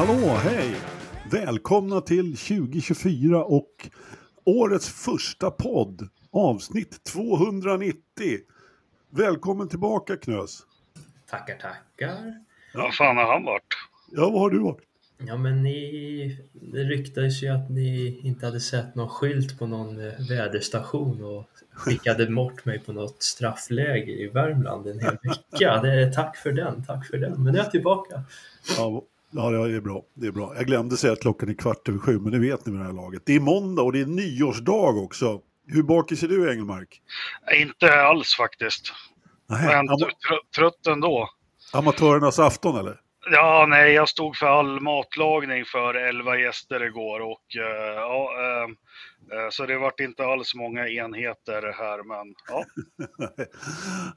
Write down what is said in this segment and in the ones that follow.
Hallå, hej! Välkomna till 2024 och årets första podd, avsnitt 290. Välkommen tillbaka Knös. Tackar, tackar. Ja, fan har han varit? Ja, vad har du varit? Ja, men ni, det ryktades ju att ni inte hade sett någon skylt på någon eh, väderstation och skickade bort mig på något straffläger i Värmland en hel vecka. Det är, tack för den, tack för den. Men nu är jag tillbaka. Ja, ja, det är bra. Det är bra. Jag glömde säga att klockan är kvart över sju, men det vet ni med det här laget. Det är måndag och det är nyårsdag också. Hur bakis är du, Engelmark? Inte alls faktiskt. Nej, Men am tr- trött ändå. amatörernas afton eller? Ja, nej, jag stod för all matlagning för 11 gäster igår och eh, ja, eh, eh, så det vart inte alls många enheter här, men ja.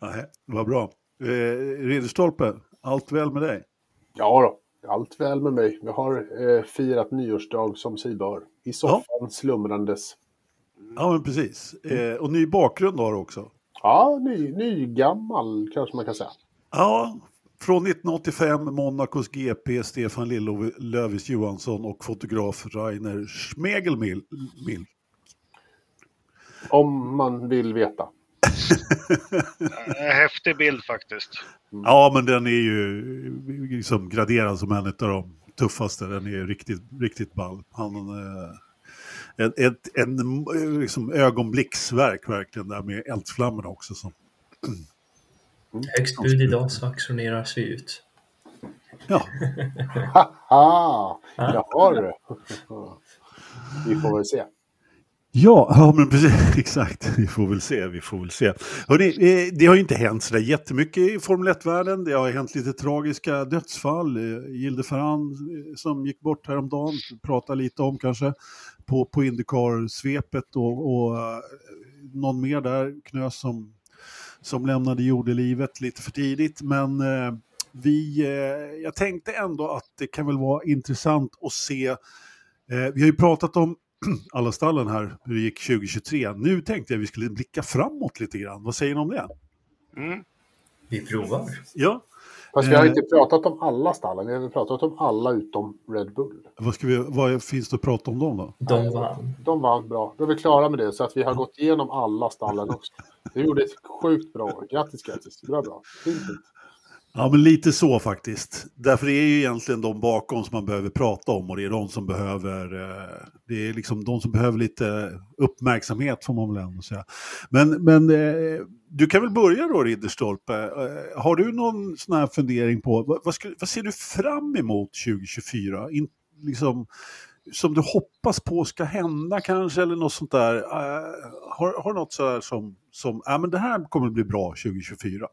Nej, vad bra. Eh, Ridderstolpe, allt väl med dig? Ja då, allt väl med mig. Jag har eh, firat nyårsdag som sig bör. I soffan slumrandes. Ja, men precis. Eh, och ny bakgrund har du också. Ja, ny, nygammal kanske man kan säga. Ja, från 1985, Monacos GP, Stefan Lill-Lövis Johansson och fotograf Rainer Schmegelmill. Mill. Om man vill veta. Eh, Häftig bild faktiskt. Ja, men den är ju liksom graderad som en av de tuffaste. Den är ju riktigt, riktigt ball. Han, eh, ett, ett, en liksom ögonblicksverk verkligen där med eldflammorna också. Som, Högst bud idag så auktioneras vi ut. ja, Haha! Jaha du. Vi får väl se. Ja, ja, men precis, exakt. Vi får väl se, vi får väl se. Hörrni, eh, det har ju inte hänt sådär jättemycket i Formel 1-världen. Det har hänt lite tragiska dödsfall. Eh, Gilde Ferran eh, som gick bort häromdagen, prata lite om kanske, på, på Indycar-svepet och, och någon mer där, Knös, som, som lämnade jordelivet lite för tidigt. Men eh, vi, eh, jag tänkte ändå att det kan väl vara intressant att se Eh, vi har ju pratat om alla stallen här, hur det gick 2023. Nu tänkte jag vi skulle blicka framåt lite grann. Vad säger ni om det? Mm. Vi provar. Ja, Fast vi har Eh. inte pratat om alla stallen. Vi har pratat om alla utom Red Bull. vad, ska vi, vad finns det att prata om dem då? De vann. De vann bra. Då är vi klara med det. Så att vi har gått igenom alla stallen också. Du gjorde ett sjukt bra år. Grattis, grattis. Bra, bra. Fint, fint. Ja, men lite så faktiskt. Därför är det ju egentligen de bakom som man behöver prata om och det är de som behöver, eh, det är liksom de som behöver lite uppmärksamhet får man väl ändå säga. Men, men eh, du kan väl börja då Ridderstolpe. Eh, har du någon sån här fundering på, vad, ska, vad ser du fram emot 2024? In, liksom, som du hoppas på ska hända kanske eller något sånt där. Har, har du något sådär som, som ja men det här kommer att bli bra 2024?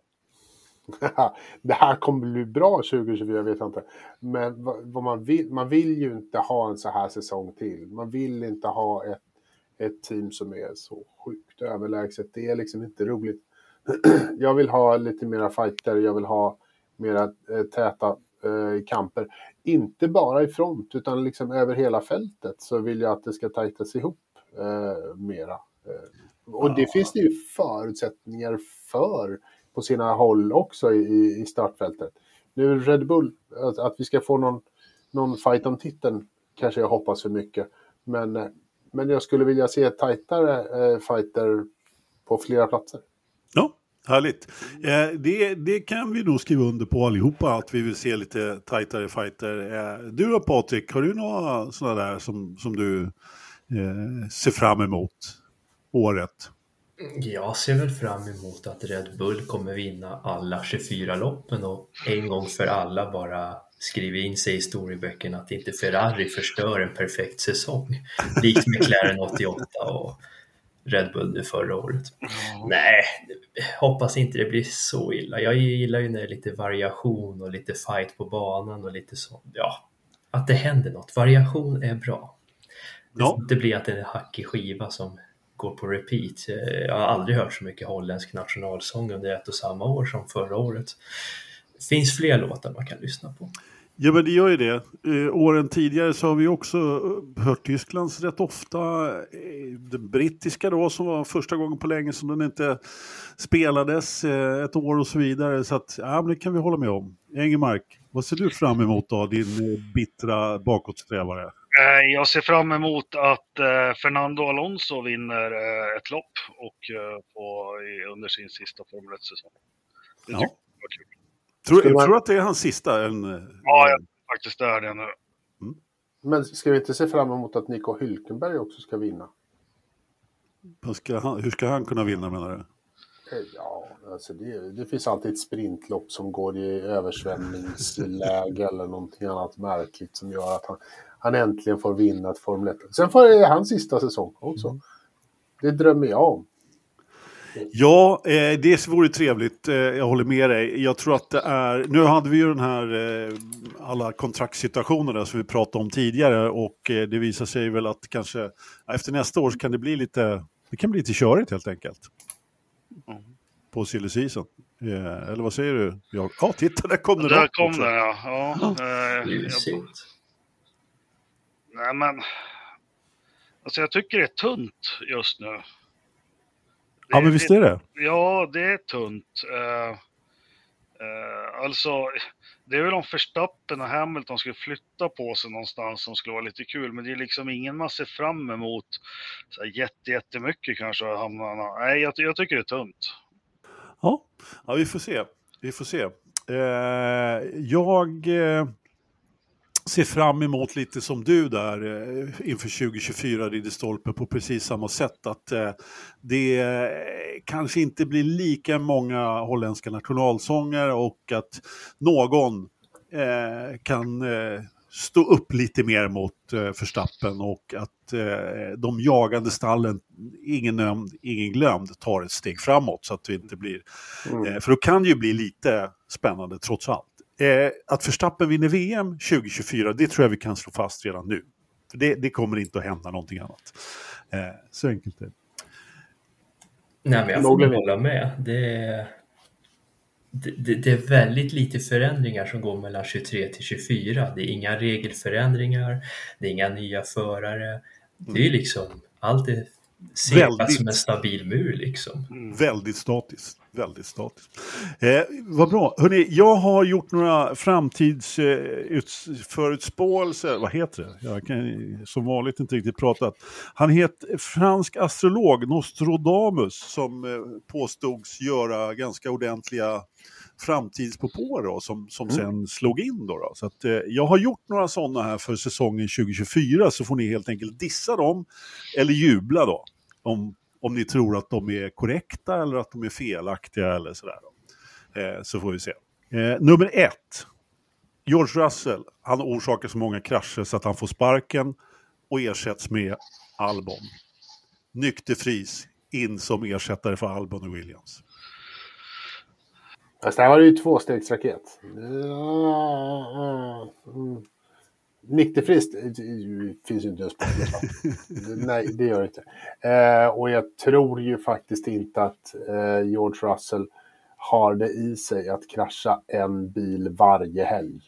det här kommer bli bra 2024, vet jag inte. Men vad, man, vill, man vill ju inte ha en så här säsong till. Man vill inte ha ett, ett team som är så sjukt överlägset. Det är liksom inte roligt. jag vill ha lite mera fighter, jag vill ha mera eh, täta eh, kamper. Inte bara i front, utan liksom över hela fältet så vill jag att det ska tajtas ihop eh, mera. Eh, och det finns det ju förutsättningar för på sina håll också i, i startfältet. Nu Red Bull, att, att vi ska få någon, någon fight om titeln kanske jag hoppas för mycket. Men, eh, men jag skulle vilja se tajtare eh, fighter på flera platser. Ja, härligt. Eh, det, det kan vi nog skriva under på allihopa, att vi vill se lite tajtare fighter. Eh, du då Patrik, har du några sådana där som, som du eh, ser fram emot året? Jag ser väl fram emot att Red Bull kommer vinna alla 24 loppen och en gång för alla bara skriva in sig i historieböckerna att inte Ferrari förstör en perfekt säsong. Likt McLaren 88 och Red Bull nu förra året. Nej, hoppas inte det blir så illa. Jag gillar ju när det är lite variation och lite fight på banan och lite så. Ja, att det händer något. Variation är bra. Det Ja. får inte bli att det är en hackig skiva som går på repeat. Jag har aldrig hört så mycket holländsk nationalsång under ett och samma år som förra året. Det finns fler låtar man kan lyssna på. Ja, men det gör ju det. Eh, åren tidigare så har vi också hört Tysklands rätt ofta. Eh, den brittiska då som var första gången på länge som den inte spelades eh, ett år och så vidare. Så att, ja, men det kan vi hålla med om. Engemark, vad ser du fram emot då, din eh, bittra bakåtsträvare? Eh, Jag ser fram emot att eh, Fernando Alonso vinner eh, ett lopp och, på, under sin sista Formel 1-säsong. Det Ja. jag kul. Tror, Skulle man- tror du att det är hans sista? En, Ja, jag faktiskt det är det nu. Men ska vi inte se fram emot att Nico Hülkenberg också ska vinna? ska han, hur ska han kunna vinna menar du? Ja, alltså det, det finns alltid ett sprintlopp som går i översvämningsläge eller någonting annat märkligt som gör att han, han äntligen får vinna ett Formel 1. Sen får det hans sista säsong också. Det drömmer jag om. Ja, eh, det vore trevligt. Eh, jag håller med dig. Jag tror att det är... Nu hade vi ju den här eh, alla kontraktssituationerna som vi pratade om tidigare och eh, det visar sig väl att kanske ja, efter nästa år så kan det bli lite... Det kan bli lite körigt helt enkelt. Mm. På silly season. Eh, eller vad säger du? Ja, ja titta där kom den Där kom den ja. ja eh, Det är ju jag- synd. Nej men, alltså jag tycker det är tunt just nu. Ja, men visst är det. Ja, det är tunt. Eh, eh, alltså, det är väl om Verstappen och Hamilton skulle flytta på sig någonstans som skulle vara lite kul, men det är liksom ingen man ser fram emot så här jätte, jättemycket kanske. att hamna- Nej, jag, jag tycker det är tunt. Ja, ja vi får se. Vi får se. Eh, jag eh, ser fram emot lite som du där eh, inför 2024 Ridderstolpe på precis samma sätt. Att eh, det eh, kanske inte blir lika många holländska nationalsånger och att någon kan stå upp lite mer mot eh, Verstappen och att eh, de jagande stallen, ingen nämnd, ingen glömd, tar ett steg framåt så att det inte blir Mm. Eh, För då kan det ju bli lite spännande trots allt. Eh, att Verstappen vinner VM 2024, det tror jag vi kan slå fast redan nu. För det, det kommer inte att hända någonting annat. Eh, så enkelt är det. Nej, men jag får hålla med. Det är, det, det, det är väldigt lite förändringar som går mellan 23 till 24. Det är inga regelförändringar, det är inga nya förare. Det är liksom, allt är Väldigt. som en stabil mur liksom. Väldigt statiskt. Väldigt statiskt. Eh, vad bra. Hörrni, jag har gjort några framtidsförutspåelser. vad heter det? Jag kan som vanligt inte riktigt prata. Han heter fransk astrolog Nostradamus som eh, påstods göra ganska ordentliga framtidspåpåer då, som, som sen slog in. Då, då. Så att, eh, jag har gjort några sådana här för säsongen 2024 så får ni helt enkelt dissa dem eller jubla då. Om, om ni tror att de är korrekta eller att de är felaktiga eller sådär. Eh, så får vi se. Eh, nummer ett. George Russell, han orsakar så många krascher så att han får sparken och ersätts med Albon. Nykterfris in som ersättare för Albon och Williams. Fast det här var ju tvåstegsraket. Mm. Nykterfriskt det- det finns ju inte ens på Nej, det gör det inte. Eh, och jag tror ju faktiskt inte att eh, George Russell har det i sig att krascha en bil varje helg.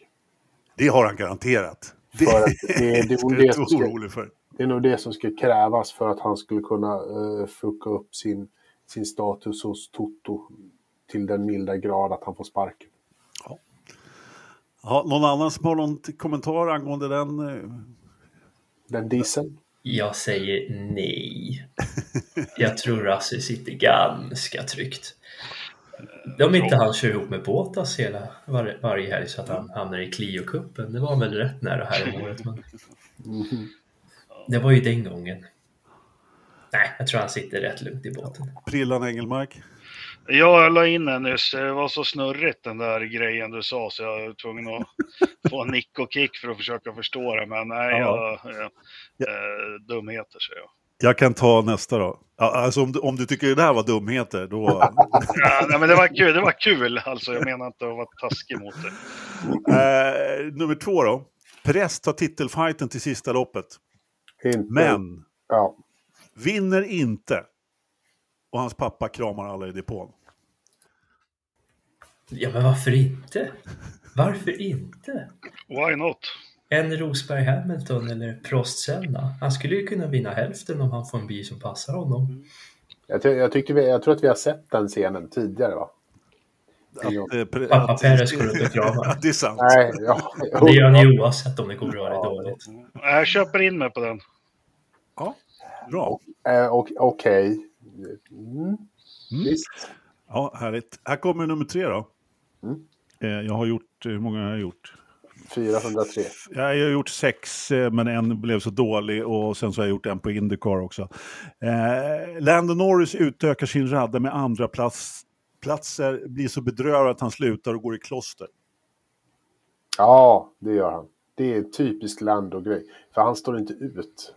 Det har han garanterat. Det, För att det- det är ska nog du det som ska-. Det är nog det som skulle krävas för att han skulle kunna eh, fucka upp sin, sin status hos Toto till den milda grad att han får sparken. Ja, någon annan som har någon kommentar angående den? eh? Den dieseln. Jag säger nej. Jag tror Russell sitter ganska tryggt. Om inte han kör ihop med Båtas hela var, varje helg så att han hamnar i Clio-cupen. Det var väl rätt nära här om året. Men det var ju den gången. Nej, jag tror han sitter rätt lugnt i båten. Prillan Engelmark? Ja, jag la in den nyss. Det var så snurrigt den där grejen du sa så jag var tvungen att få en nick och kick för att försöka förstå det. Men nej, Ja. jag, eh, eh, dumheter säger jag. Jag kan ta nästa då. Alltså om, du, om du tycker det där var dumheter, då... Ja, nej, men det var kul. Det var kul. Alltså, jag menar inte att vara taskig mot det. eh, nummer två då. Perez tar titelfighten till sista loppet. Inte, Men Ja. vinner inte. Och hans pappa kramar alla i depån. Ja, men varför inte? Varför inte? Why not? en Rosberg Hamilton eller Prost Senna. Han skulle ju kunna vinna hälften om han får en bil som passar honom. Jag, ty jag, tyckte vi, jag tror att vi har sett den scenen tidigare va? Att, eh, Pappa att- Perez går upp och kramar. Ja, det är sant. Nej, ja. Det gör han ju oavsett om det går bra eller dåligt. Jag köper in mig på den. Ja, bra. Eh, och- Okej. Mm. Visst. Ja, härligt. Här kommer nummer tre då. Mm. Eh, Jag har gjort, hur många har jag gjort? 403. Jag har gjort sex, eh, men en blev så dålig och sen så har jag gjort en på Indycar också. Eh, Lando Norris utökar sin radda med andra plats, platser, blir så bedrövad att han slutar och går i kloster. Ja, det gör han. Det är en typisk Lando-grej. För han står inte ut.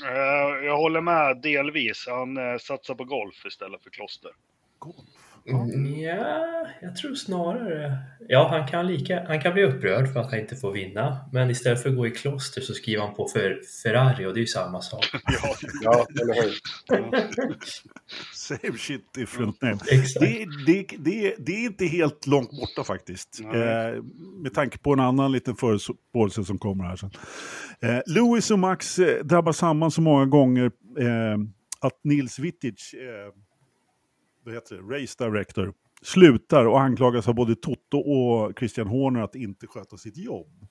Eh, jag håller med delvis. Han eh, satsar på golf istället för kloster. Golf. Mm, Ja, jag tror snarare... Ja, han kan, lika, han kan bli upprörd för att han inte får vinna. Men istället för att gå i kloster så skriver han på för Ferrari och det är ju samma sak. Ja, Ja, eller hur? Same shit different name. Exakt. Det, det, det, det är inte helt långt borta faktiskt. Eh, med tanke på en annan liten förutspåelse som kommer här sen. Eh, Lewis och Max eh, drabbar samman så många gånger eh, att Nils Wittic, eh, vad heter det, Race Director, slutar och anklagas av både Toto och Christian Horner att inte sköta sitt jobb.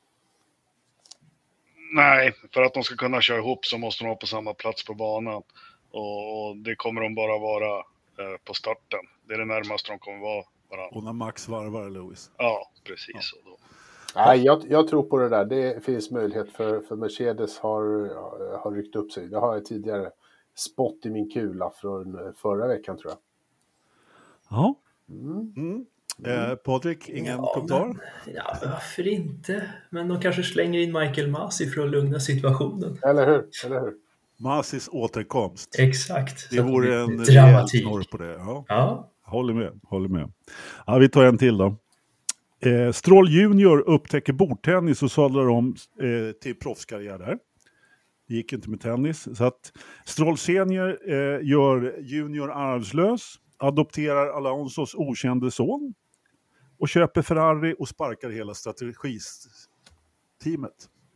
Nej, för att de ska kunna köra ihop så måste de vara på samma plats på banan. Och det kommer de bara vara eh, på starten. Det är det närmaste de kommer vara varandra. Och när Max varvar Lewis. Ja, precis. Och då. Nej, jag, jag tror på det där. Det finns möjlighet för, för Mercedes har, har ryckt upp sig. Det har jag tidigare spott i min kula från förra veckan tror jag. Ja. Mm. Mm. Eh, Patrik, ingen Ja, kommentar? men- Ja, varför inte? Men de kanske slänger in Michael Masi för att lugna situationen. Eller hur? Eller hur? Masis återkomst. Exakt. Det vore en rejäl knorr på det. Ja. Ja, Håller med, håller med. Ja, vi tar en till då. Eh, Stroll Junior upptäcker bordtennis och sadlar om eh, till proffskarriär där. Det gick inte med tennis. Så att Stroll Senior eh, gör Junior arvslös, adopterar Alonsos okände son och köper Ferrari och sparkar hela strategiteamet.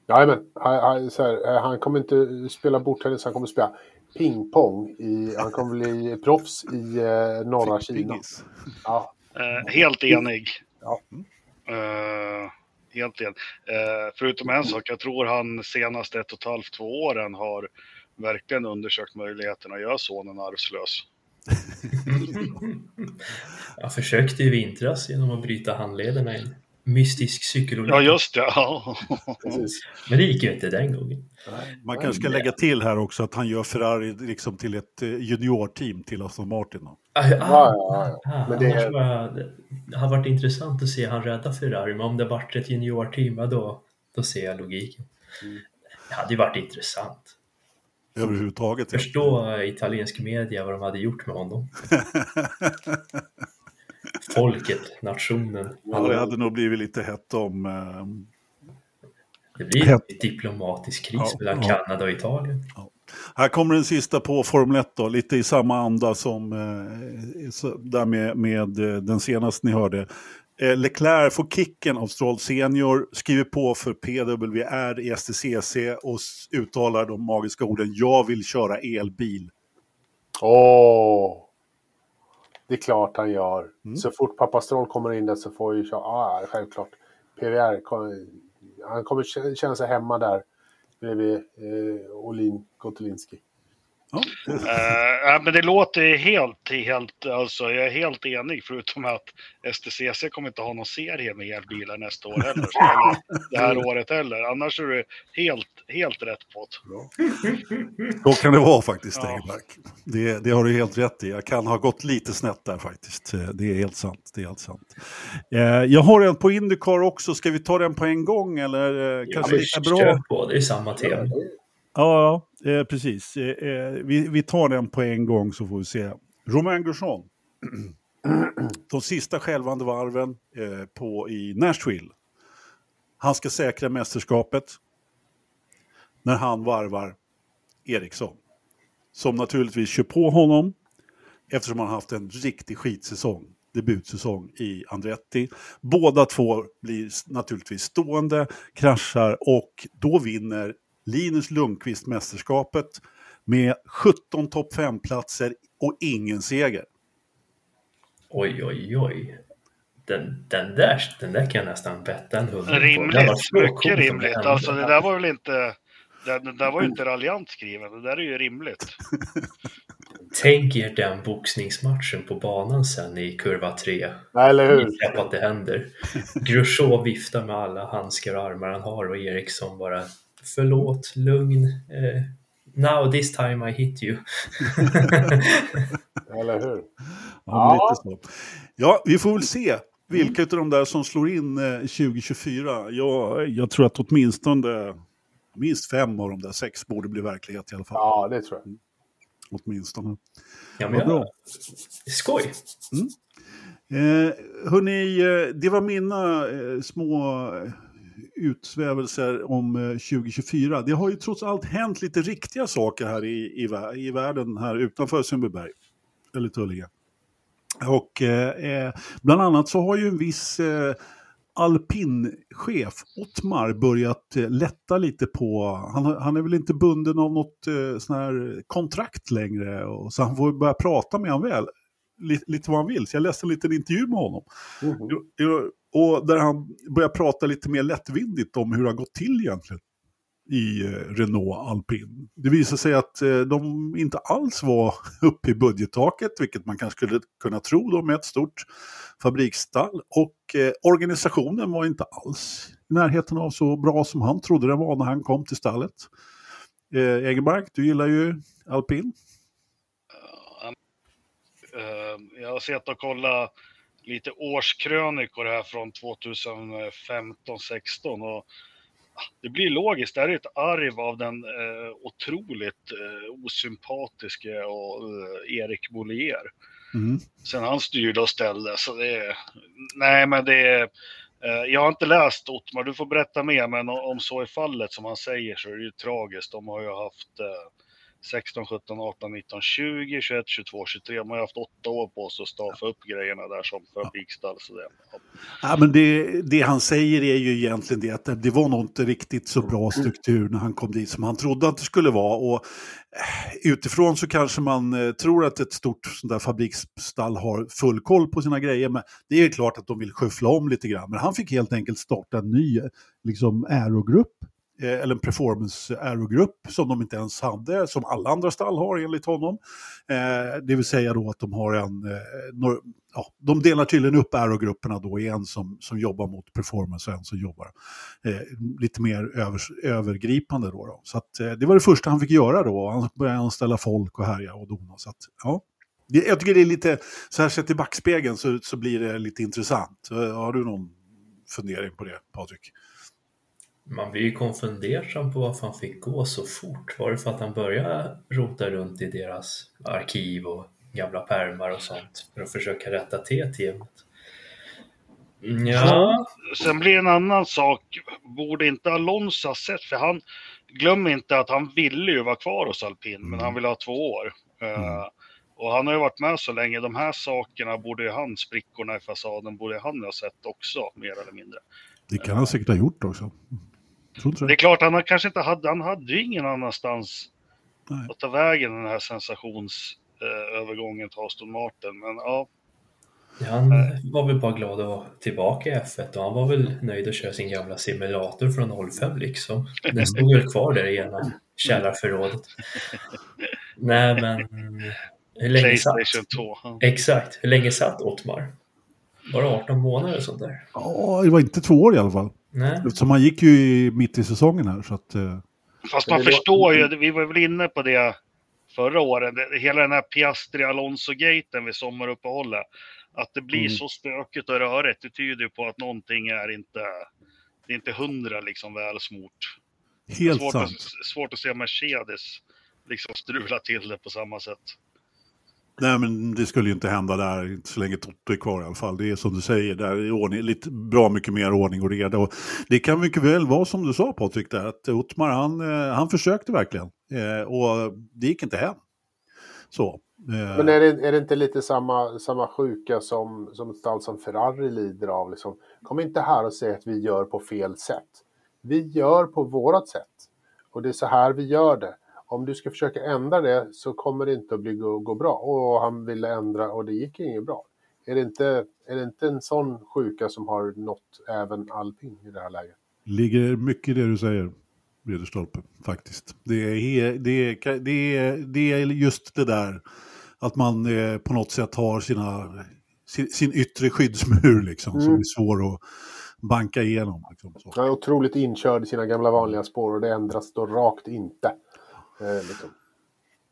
Jajamän, han, han, eh, han kommer inte spela bordtennis, han kommer spela pingpong. I, han kommer bli proffs i eh, norra Kina. Ja, Eh, helt enig. Ja. Eh, helt enig. Eh, förutom en sak, jag tror han senaste ett och ett halvt, två åren har verkligen undersökt möjligheten att göra sonen arvslös. jag försökte i vintras genom att bryta handlederna i en mystisk cykelolycka. Ja, just det. Ja. Men det gick ju inte den gången. Man kanske ska lägga till här också att han gör Ferrari liksom till ett eh, juniorteam till Aston Martin. Då. Ah, Ja, ja, ja. Ah, Men det är- var, det har varit intressant att se han rädda Ferrari, men om det varit ett juniorteam, då, då ser jag logiken. Mm. Det hade ju varit intressant. Överhuvudtaget. ja. Förstå italiensk media vad de hade gjort med honom. Folket, nationen. Ja, det hade nog blivit lite hett om... Eh, Det blir en diplomatisk kris Ja, mellan ja. Kanada och Italien. Här kommer den sista på Formel 1 då, lite i samma anda som eh, där med, med eh, den senaste ni hörde. Eh, Leclerc får kicken av Stroll Senior, skriver på för PWR i STCC och uttalar de magiska orden “Jag vill köra elbil”. Åh! Det är klart han gör. Mm. Så fort pappa Stroll kommer in där så får ju köra. Ja, självklart. Kommer- han kommer kä- känna sig hemma där bredvid eh, Olin Gotolinski. Ja, det, Eh, ja, men det låter helt, helt, alltså jag är helt enig förutom att STCC kommer inte ha någon serie med elbilar nästa år heller. Eller det här året heller. Annars är det helt, helt rätt på det. så kan det vara faktiskt, Ja. Engelmark. Det, det har du helt rätt i. Jag kan ha gått lite snett där faktiskt. Eh, Det är helt sant. Det är helt sant. Eh, jag har en på Indycar också. Ska vi ta den på en gång eller eh, kanske men lika bra? kör på, det är samma tema. Ja, ja eh, precis. Eh, eh, vi, vi tar den på en gång så får vi se. Romain Grosjean. De sista skälvande varven eh, på, i Nashville. Han ska säkra mästerskapet när han varvar Eriksson. Som naturligtvis kör på honom eftersom han haft en riktig skitsäsong. debutsäsong i Andretti. Båda två blir naturligtvis stående, kraschar och då vinner Linus Lundqvist mästerskapet med 17 topp 5-platser och ingen seger. Oj, oj, oj. Den, den, där, den där kan jag nästan betta en hundring på. Rimligt, Det var så mycket rimligt. Alltså det där var väl inte... Det, det där var ju inte raljant skrivet, det där är ju rimligt. Tänk er den boxningsmatchen på banan sen i kurva 3. Nej, eller hur? Att det händer. Grosjeau viftar med alla handskar och armar han har och Eriksson bara Förlåt, lugn. Eh, now this time I hit you. Eller hur? Ja, Ja. lite så. ja, vi får väl se vilka av de där som slår in eh, 2024. Jag, jag tror att åtminstone minst fem av de där sex borde bli verklighet i alla fall. Ja, det tror jag. Åtminstone. Ja, men bra. jag, skoj! Eh, hörni, eh, det var mina eh, små eh, utsvävelser om eh, 2024. Det har ju trots allt hänt lite riktiga saker här i, i, i världen här utanför Sundbyberg. Eller Tullinge. Och eh, eh, bland annat så har ju en viss eh, alpinchef, Ottmar, börjat eh, lätta lite på, han, han är väl inte bunden av något eh, sån här kontrakt längre, och, så han får börja prata med han väl, lite, lite vad han vill. Så jag läste en liten intervju med honom. Jo, jo, och där han börjar prata lite mer lättvindigt om hur det har gått till egentligen i eh, Renault Alpin. Det visar sig att eh, de inte alls var uppe i budgettaket, vilket man kanske skulle kunna tro då med ett stort fabriksstall. Och eh, organisationen var inte alls i närheten av så bra som han trodde den var när han kom till stallet. Eh, Egenmark, du gillar ju Alpin. Jag har sett och kollat lite årskrönikor här från 2015-16 och ah, det blir logiskt. Det här är ett arv av den eh, otroligt eh, osympatiske och, eh, Erik Bollier. Mm. Sen han styrde och ställde. Så det är, nej, men det är, eh, jag har inte läst Ottmar, du får berätta mer, men om så är fallet som han säger så är det ju tragiskt. De har ju haft eh, 16, 17, 18, 19, 20, 21, 22, 23. De har haft åtta år på sig att staffa upp grejerna där som fabriksstall. Så det, ja. Ja, men det, det han säger är ju egentligen det att det var nog inte riktigt så bra struktur när han kom dit som han trodde att det skulle vara. Och eh, utifrån så kanske man eh, tror att ett stort sånt där fabriksstall har full koll på sina grejer. Men det är klart att de vill skyffla om lite grann. Men han fick helt enkelt starta en ny liksom, aerogrupp. Eh, eller en performance aerogrupp som de inte ens hade, som alla andra stall har enligt honom. Eh, det vill säga då att de har en, eh, nor- ja, de delar tydligen upp aerogrupperna då i en som, som jobbar mot performance och en som jobbar eh, lite mer övers, övergripande. Då, då. Så att, eh, det var det första han fick göra då. Han började anställa folk och härja och dona. Så att, ja. Jag tycker det är lite, så här sett i backspegeln så, så blir det lite intressant. Eh, har du någon fundering på det, Patrik? Man blir ju konfundersam på varför han fick gå så fort. Var det för att han började rota runt i deras arkiv och gamla pärmar och sånt för att försöka rätta till teamet? Mm, Ja, Sen blir en annan sak, borde inte Alonso ha sett, för han, glöm inte att han ville ju vara kvar hos Alpin, men Mm. han ville ha två år. Eh, Mm. och han har ju varit med så länge, de här sakerna borde ju han, sprickorna i fasaden, borde han ha sett också, mer eller mindre. Det kan han säkert ha gjort också. Tror inte Det det. är klart, han har kanske inte hade, han hade ju ingen annanstans Nej. att ta vägen den här sensationsövergången till Aston Martin, men ja. han var väl bara glad att vara tillbaka i F1 och han var väl nöjd att köra sin gamla simulator från 05 liksom. Den stod väl kvar där i ena källarförrådet. Nej men, hur länge satt? Playstation 2. ja. Exakt, hur länge satt Ottmar? Var det 18 månader och sånt där? Ja, det var inte två år i alla fall. Nej. Eftersom han gick ju i- mitt i säsongen här. Så att, eh, Fast man förstår ju, vi var väl inne på det förra året, det- hela den här Piastri-Alonso-gaten vid sommaruppehållet. Att det blir Mm. så stökigt och rörigt, det tyder ju på att någonting är inte, det är inte hundra liksom välsmort. helt svårt, sant. Att, svårt att se Mercedes liksom strula till det på samma sätt. Nej, men det skulle ju inte hända där, inte så länge Toto är kvar i alla fall. Det är som du säger, där är ordning, lite bra mycket mer ordning och reda. Och det kan mycket väl vara som du sa Patrik, där, att Ottmar han, eh, han försökte verkligen. Eh, och det gick inte hem. Så. eh, Men är det, är det inte lite samma, samma sjuka som, som ett stall som Ferrari lider av? Liksom? Kom inte här och säg att vi gör på fel sätt. Vi gör på vårat sätt. Och det är så här vi gör det. Om du ska försöka ändra det så kommer det inte att bli, gå, gå bra. Och han ville ändra och det gick inget bra. Är det, inte, är det inte en sån sjuka som har nått även alpin i det här läget? ligger mycket i det du säger, Ridderstolpe, faktiskt. Det är, det, är, det, är, det är just det där att man eh, på något sätt har sina, sin, sin yttre skyddsmur liksom, som Mm. är svår att banka igenom. Liksom, så. Han är otroligt inkörd i sina gamla vanliga spår och det ändras då rakt inte. Liksom.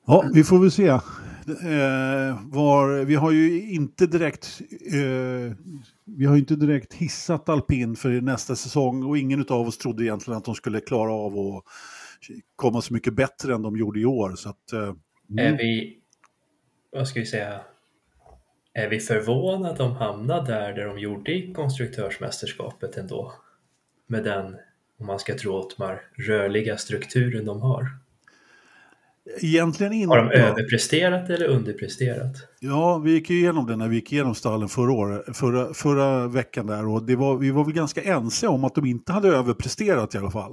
Ja, vi får väl se. Eh, var, vi har ju inte direkt eh, vi har ju inte direkt hissat alpin för nästa säsong och ingen av oss trodde egentligen att de skulle klara av att komma så mycket bättre än de gjorde i år. Så att, eh, Är vi, vad ska vi säga, är vi förvånade att de hamnade där, där de gjorde i konstruktörsmästerskapet ändå? Med den, om man ska tro Ottmar, rörliga strukturen de har. Egentligen inte. Har de överpresterat eller underpresterat? Ja, vi gick ju igenom det när vi gick igenom stallen förra, året, förra, förra veckan där och det var, vi var väl ganska ense om att de inte hade överpresterat i alla fall.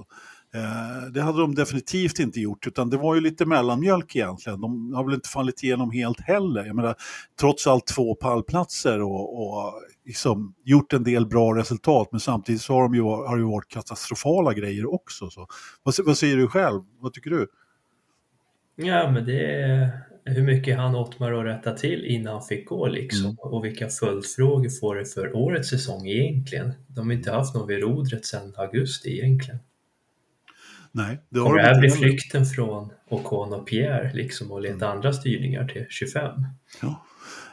Eh, det hade de definitivt inte gjort utan det var ju lite mellanmjölk egentligen. De har väl inte fallit igenom helt heller. Jag menar, trots allt två pallplatser och, och liksom gjort en del bra resultat men samtidigt så har, de ju, har det ju varit katastrofala grejer också. Så. Vad, vad säger du själv? Vad tycker du? Ja, men det är hur mycket han Ottmar att rätta till innan han fick gå liksom. Mm. Och vilka följdfrågor får det för årets säsong egentligen? De har inte haft någon vid rodret sedan augusti egentligen. Nej, det har Kommer de det här bli flykten från Ocon och Pierre liksom och leta Mm. andra styrningar till 25? Ja,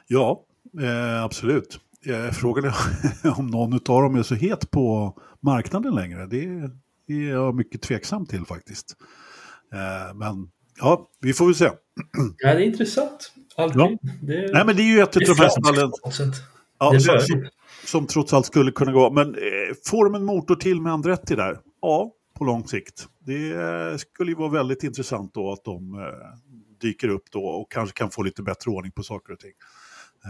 ja eh, absolut. Eh, frågan är om någon av dem är så het på marknaden längre. Det, det är jag mycket tveksam till faktiskt. Eh, men ja, vi får väl se. Ja, det är intressant. Alpin, det, Nej, men det är ju ett av de här sätt. ja, som, som, som trots allt skulle kunna gå. Men eh, får de en motor till med Andretti där? Ja, på lång sikt. Det eh, skulle ju vara väldigt intressant då att de eh, dyker upp då och kanske kan få lite bättre ordning på saker och ting.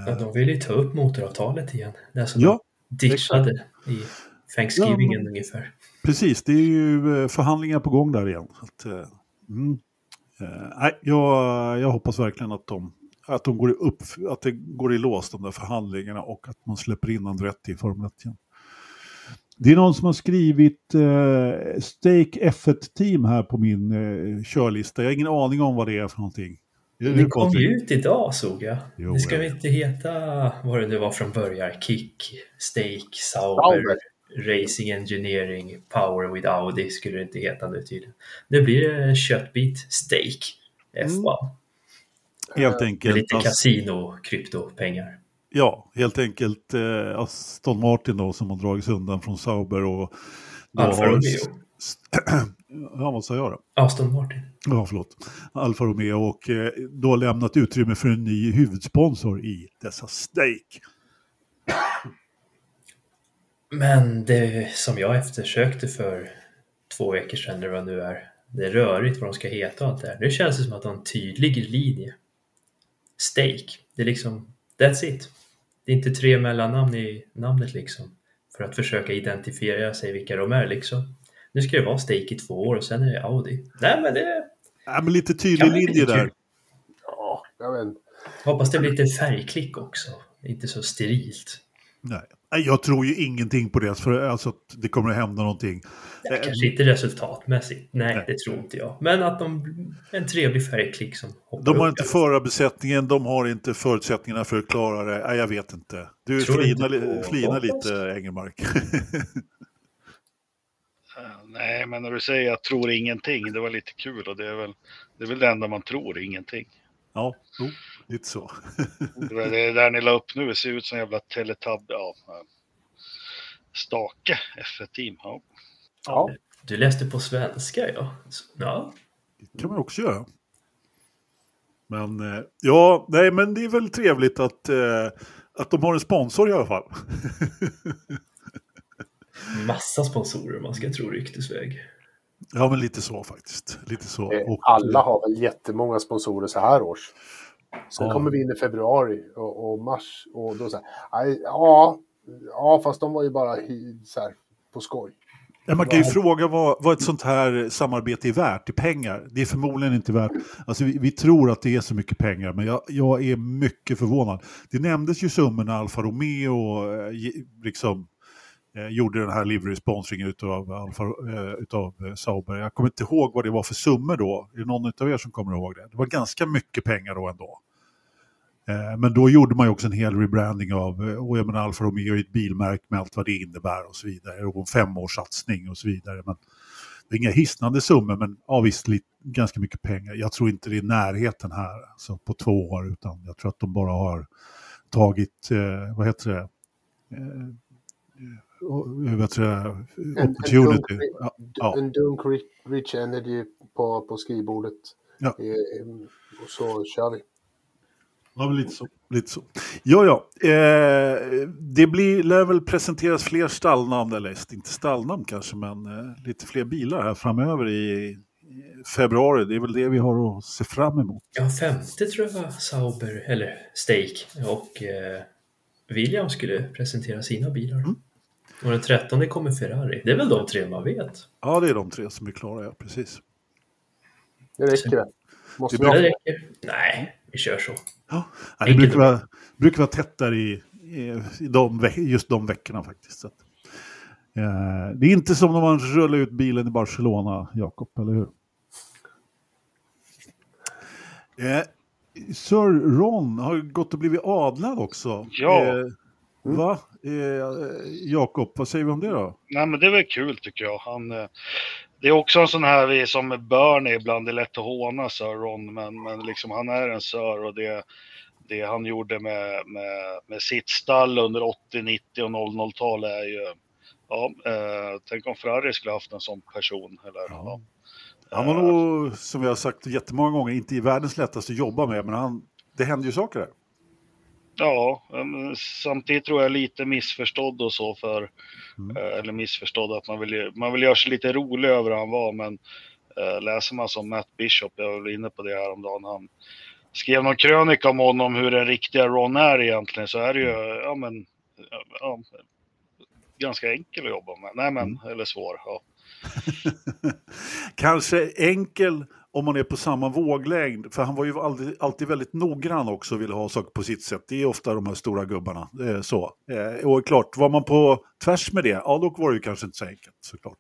Ja, de vill ju ta upp motoravtalet igen. Det som Ja, de ditchade i Thanksgivingen ungefär. Precis, det är ju eh, förhandlingar på gång där igen. Att, eh, mm. Eh, jag, jag hoppas verkligen att de, att de går i upp, att det går i lås de där förhandlingarna och att man släpper in Andretti i Formel 1 igen. Det är någon som har skrivit eh, Stake F1-team här på min eh, körlista. Jag har ingen aning om vad det är för någonting. Det du, kom ju ut idag såg jag. Jo, det ska jag väl inte heta vad det nu var från början. Kick, Stake, Sauber, Sauber. Racing Engineering, Power with Audi skulle det inte heta nu tydligen. Nu blir det köttbit Stake F1. Helt Med enkelt. lite alltså- kasino, kryptopengar. Ja, helt enkelt eh, Aston Martin då som har dragits undan från Sauber och... Alfa Romeo. Ja, vad sa jag då? Aston Martin. Ja, förlåt. Alfa Romeo och eh, då lämnat utrymme för en ny huvudsponsor i dessa stake. Men det som jag eftersökte för två veckor sedan, eller vad det nu är, det är rörigt vad de ska heta och allt det här. Nu känns det som att de har en tydlig linje. Stake, det är liksom, that's it. Det är inte tre mellannamn i namnet liksom, för att försöka identifiera sig vilka de är liksom. Nu ska det vara Stake i två år och sen är det Audi. Nej men det Ja, men lite tydlig linje där. Ja, jag vet inte. Hoppas det blir lite färgklick också, inte så sterilt. Nej. Nej, Jag tror ju ingenting på det, för alltså, att det kommer att hända någonting. Ja, Eh, kanske inte resultatmässigt, nej, Nej. det tror inte jag. Men att de, en trevlig färgklick som hoppar De har upp inte förarbesättningen, de har inte förutsättningarna för att klara det. Nej, jag vet inte. Du Tror flinar, inte Bottas? lite, Engelmark. Eh, Nej, men när du säger jag tror ingenting, det var lite kul och det är väl det, är väl det enda man tror, ingenting. ja, jo, lite så. Det där ni la upp nu, det ser ut som en jävla teletab... Ja, eh, stake F1-team. Ja. Ja, Du läste på svenska, ja. Ja, Det kan man också göra. Men eh, ja, nej, men det är väl trevligt att, eh, att de har en sponsor i alla fall. massa sponsorer man ska tro ryktesväg. ja, men lite så faktiskt. Lite så. Och, alla har väl jättemånga sponsorer så här års. Sen Ja. kommer vi in i februari och, och mars och då så här, "Aj, ja, ja, fast de var ju bara så här, på skoj. Ja, man kan ju fråga vad, vad ett sånt här samarbete är värt i pengar. Det är förmodligen inte värt, alltså vi, vi tror att det är så mycket pengar, men jag, jag är mycket förvånad. Det nämndes ju summor när Alfa Romeo eh, liksom, eh, gjorde den här livery-sponsringen utav, Alfa, eh, utav eh, Sauber. Jag kommer inte ihåg vad det var för summor då. Är det någon av er som kommer ihåg det? Det var ganska mycket pengar då ändå. Eh, Men då gjorde man ju också en hel rebranding av, eh, och jag menar Alfa Romeo är ett bilmärke med allt vad det innebär och så vidare. Och en femårssatsning och så vidare. Men det är inga hisnande summor, men ja, visst lite, ganska mycket pengar. Jag tror inte det är närheten här alltså på två år, utan jag tror att de bara har tagit, eh, vad heter det, eh, eh, vad heter det, opportunity. en ja. En dunk Rich- Energy på, på skrivbordet. Ja. Eh, och så kör vi. Ja, men lite så. Lite så. Ja, ja. Eh, det blir, lär väl presenteras fler stallnamn, eller inte stallnamn kanske, men eh, lite fler bilar här framöver i, februari. Det är väl det vi har att se fram emot. Ja, femte tror jag Sauber, eller Stake och eh, Williams skulle presentera sina bilar. Mm. Och den trettonde kommer Ferrari. Det är väl de tre man vet. Ja, det är de tre som är klara, ja, precis. Det räcker det. Måste Det Det räcker. Nej, vi kör så. Ja, det brukar vara, brukar vara tätt där i, i, de, just de veckorna faktiskt. Så att, eh, det är inte som när man rullar ut bilen i Barcelona, Jakob, eller hur? Eh, Sir Ron har gått och blivit adlad också. Ja. Eh, va? Eh, Jakob, vad säger vi om det då? Nej, men det är väl kul tycker jag. Han, eh, det är också en sån här vi som Bernie ibland, det är lätt att håna Sir Ron, men, men liksom han är en Sir och det, det han gjorde med, med, med sitt stall under 80, 90 och 00-tal är ju, ja, eh, tänk om Ferrari skulle haft en sån person. Eller, Ja. ja. Han var nog, som vi har sagt jättemånga gånger, inte i världens lättaste att jobba med, men han, det händer ju saker där. Ja, samtidigt tror jag lite missförstådd och så för, Mm. eh, eller missförstådd att man vill, man vill göra sig lite rolig över hur han var, men eh, läser man som Matt Bishop, jag var inne på det häromdagen, han skrev någon krönika om honom hur den riktiga Ron är egentligen, så är det ju, ja men, ja, ganska enkel att jobba med. Nej men, eller svår. Ja. Kanske enkel om man är på samma våglängd, för han var ju alltid, alltid väldigt noggrann också och ville ha saker på sitt sätt. Det är ofta de här stora gubbarna. Eh, så. Eh, och klart, var man på tvärs med det, ja då var det ju kanske inte så enkelt såklart.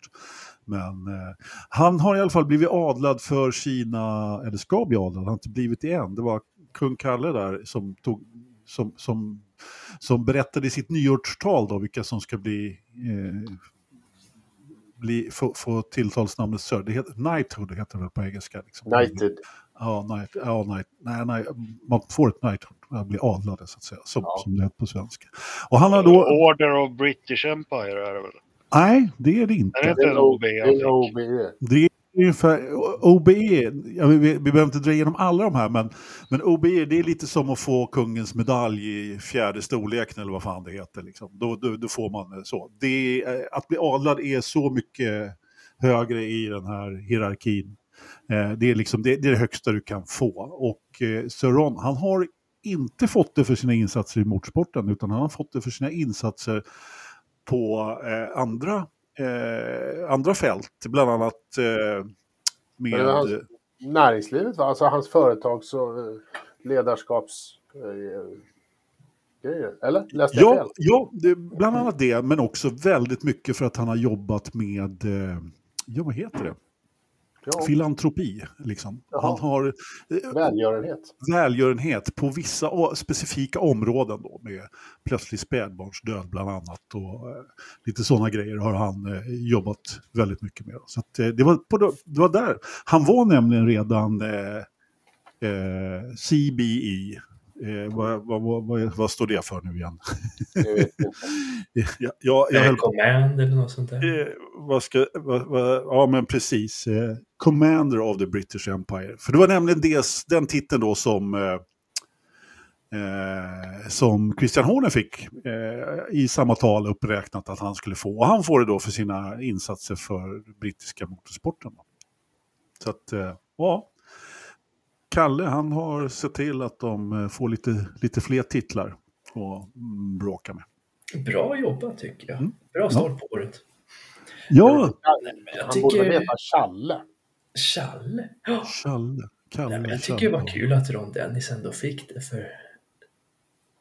Men eh, han har i alla fall blivit adlad för sina, eller ska bli adlad, han har inte blivit det än. Det var kung Kalle där som, tog, som, som, som berättade i sitt nyårstal då vilka som ska bli eh, bli, få, få tilltalsnamnet Sir. Det heter, Knighthood heter det väl på engelska. Liksom. United. Ja, knight, ja knight, nej, nej, man får ett Knighthood, man blir adlade så att säga, som, Ja. som det heter på svenska. Och han har då, Order of British Empire är det väl? nej det är det inte. Är det inte Det en är OB? det är. Det är ungefär, OBE, ja, vi, vi behöver inte dra igenom alla de här, men, men OBE det är lite som att få kungens medalj i fjärde storleken eller vad fan det heter. Liksom. Då, då, då får man så. Det att bli adlad är så mycket högre i den här hierarkin. Eh, det, är liksom, det, det är det högsta du kan få. Och eh, Sir Ron, han har inte fått det för sina insatser i motorsporten, utan han har fått det för sina insatser på eh, andra, eh, andra fält, bland annat eh, med... Hans- Näringslivet, va? alltså hans företags och eh, ledarskaps... Eh, grejer. Eller? Läste Ja, fel? ja det, bland annat det, men också väldigt mycket för att han har jobbat med, eh, ja vad heter det, Ja. filantropi. Liksom. Jaha. Han har eh, Välgörenhet. välgörenhet på vissa specifika områden då, med plötslig spädbarnsdöd bland annat. Och eh, lite sådana grejer har han eh, jobbat väldigt mycket med. Så att, eh, det, var på, det var där. Han var nämligen redan eh, eh, vad, vad, vad, vad, står det för nu igen? Jag vet inte. ja, ja, jag Eh, höll Command eller något sånt där. Eh, vad ska, vad, vad, ja, men precis. Eh, Commander of the British Empire. För det var nämligen des, den titeln då som, eh, eh, som Christian Horner fick eh, i samma tal uppräknat att han skulle få. Och han får det då för sina insatser för brittiska motorsporten. Så att, eh, ja. Kalle han har sett till att de eh, får lite, lite fler titlar att mm, bråka med. Bra jobbat tycker jag. Mm. Bra start på året. Ja, Jag Han borde tycker- heta Challe. Challe. Ja. Challe. Kalle Nej, men jag Challe. tycker det var kul att Ron Dennis ändå fick det för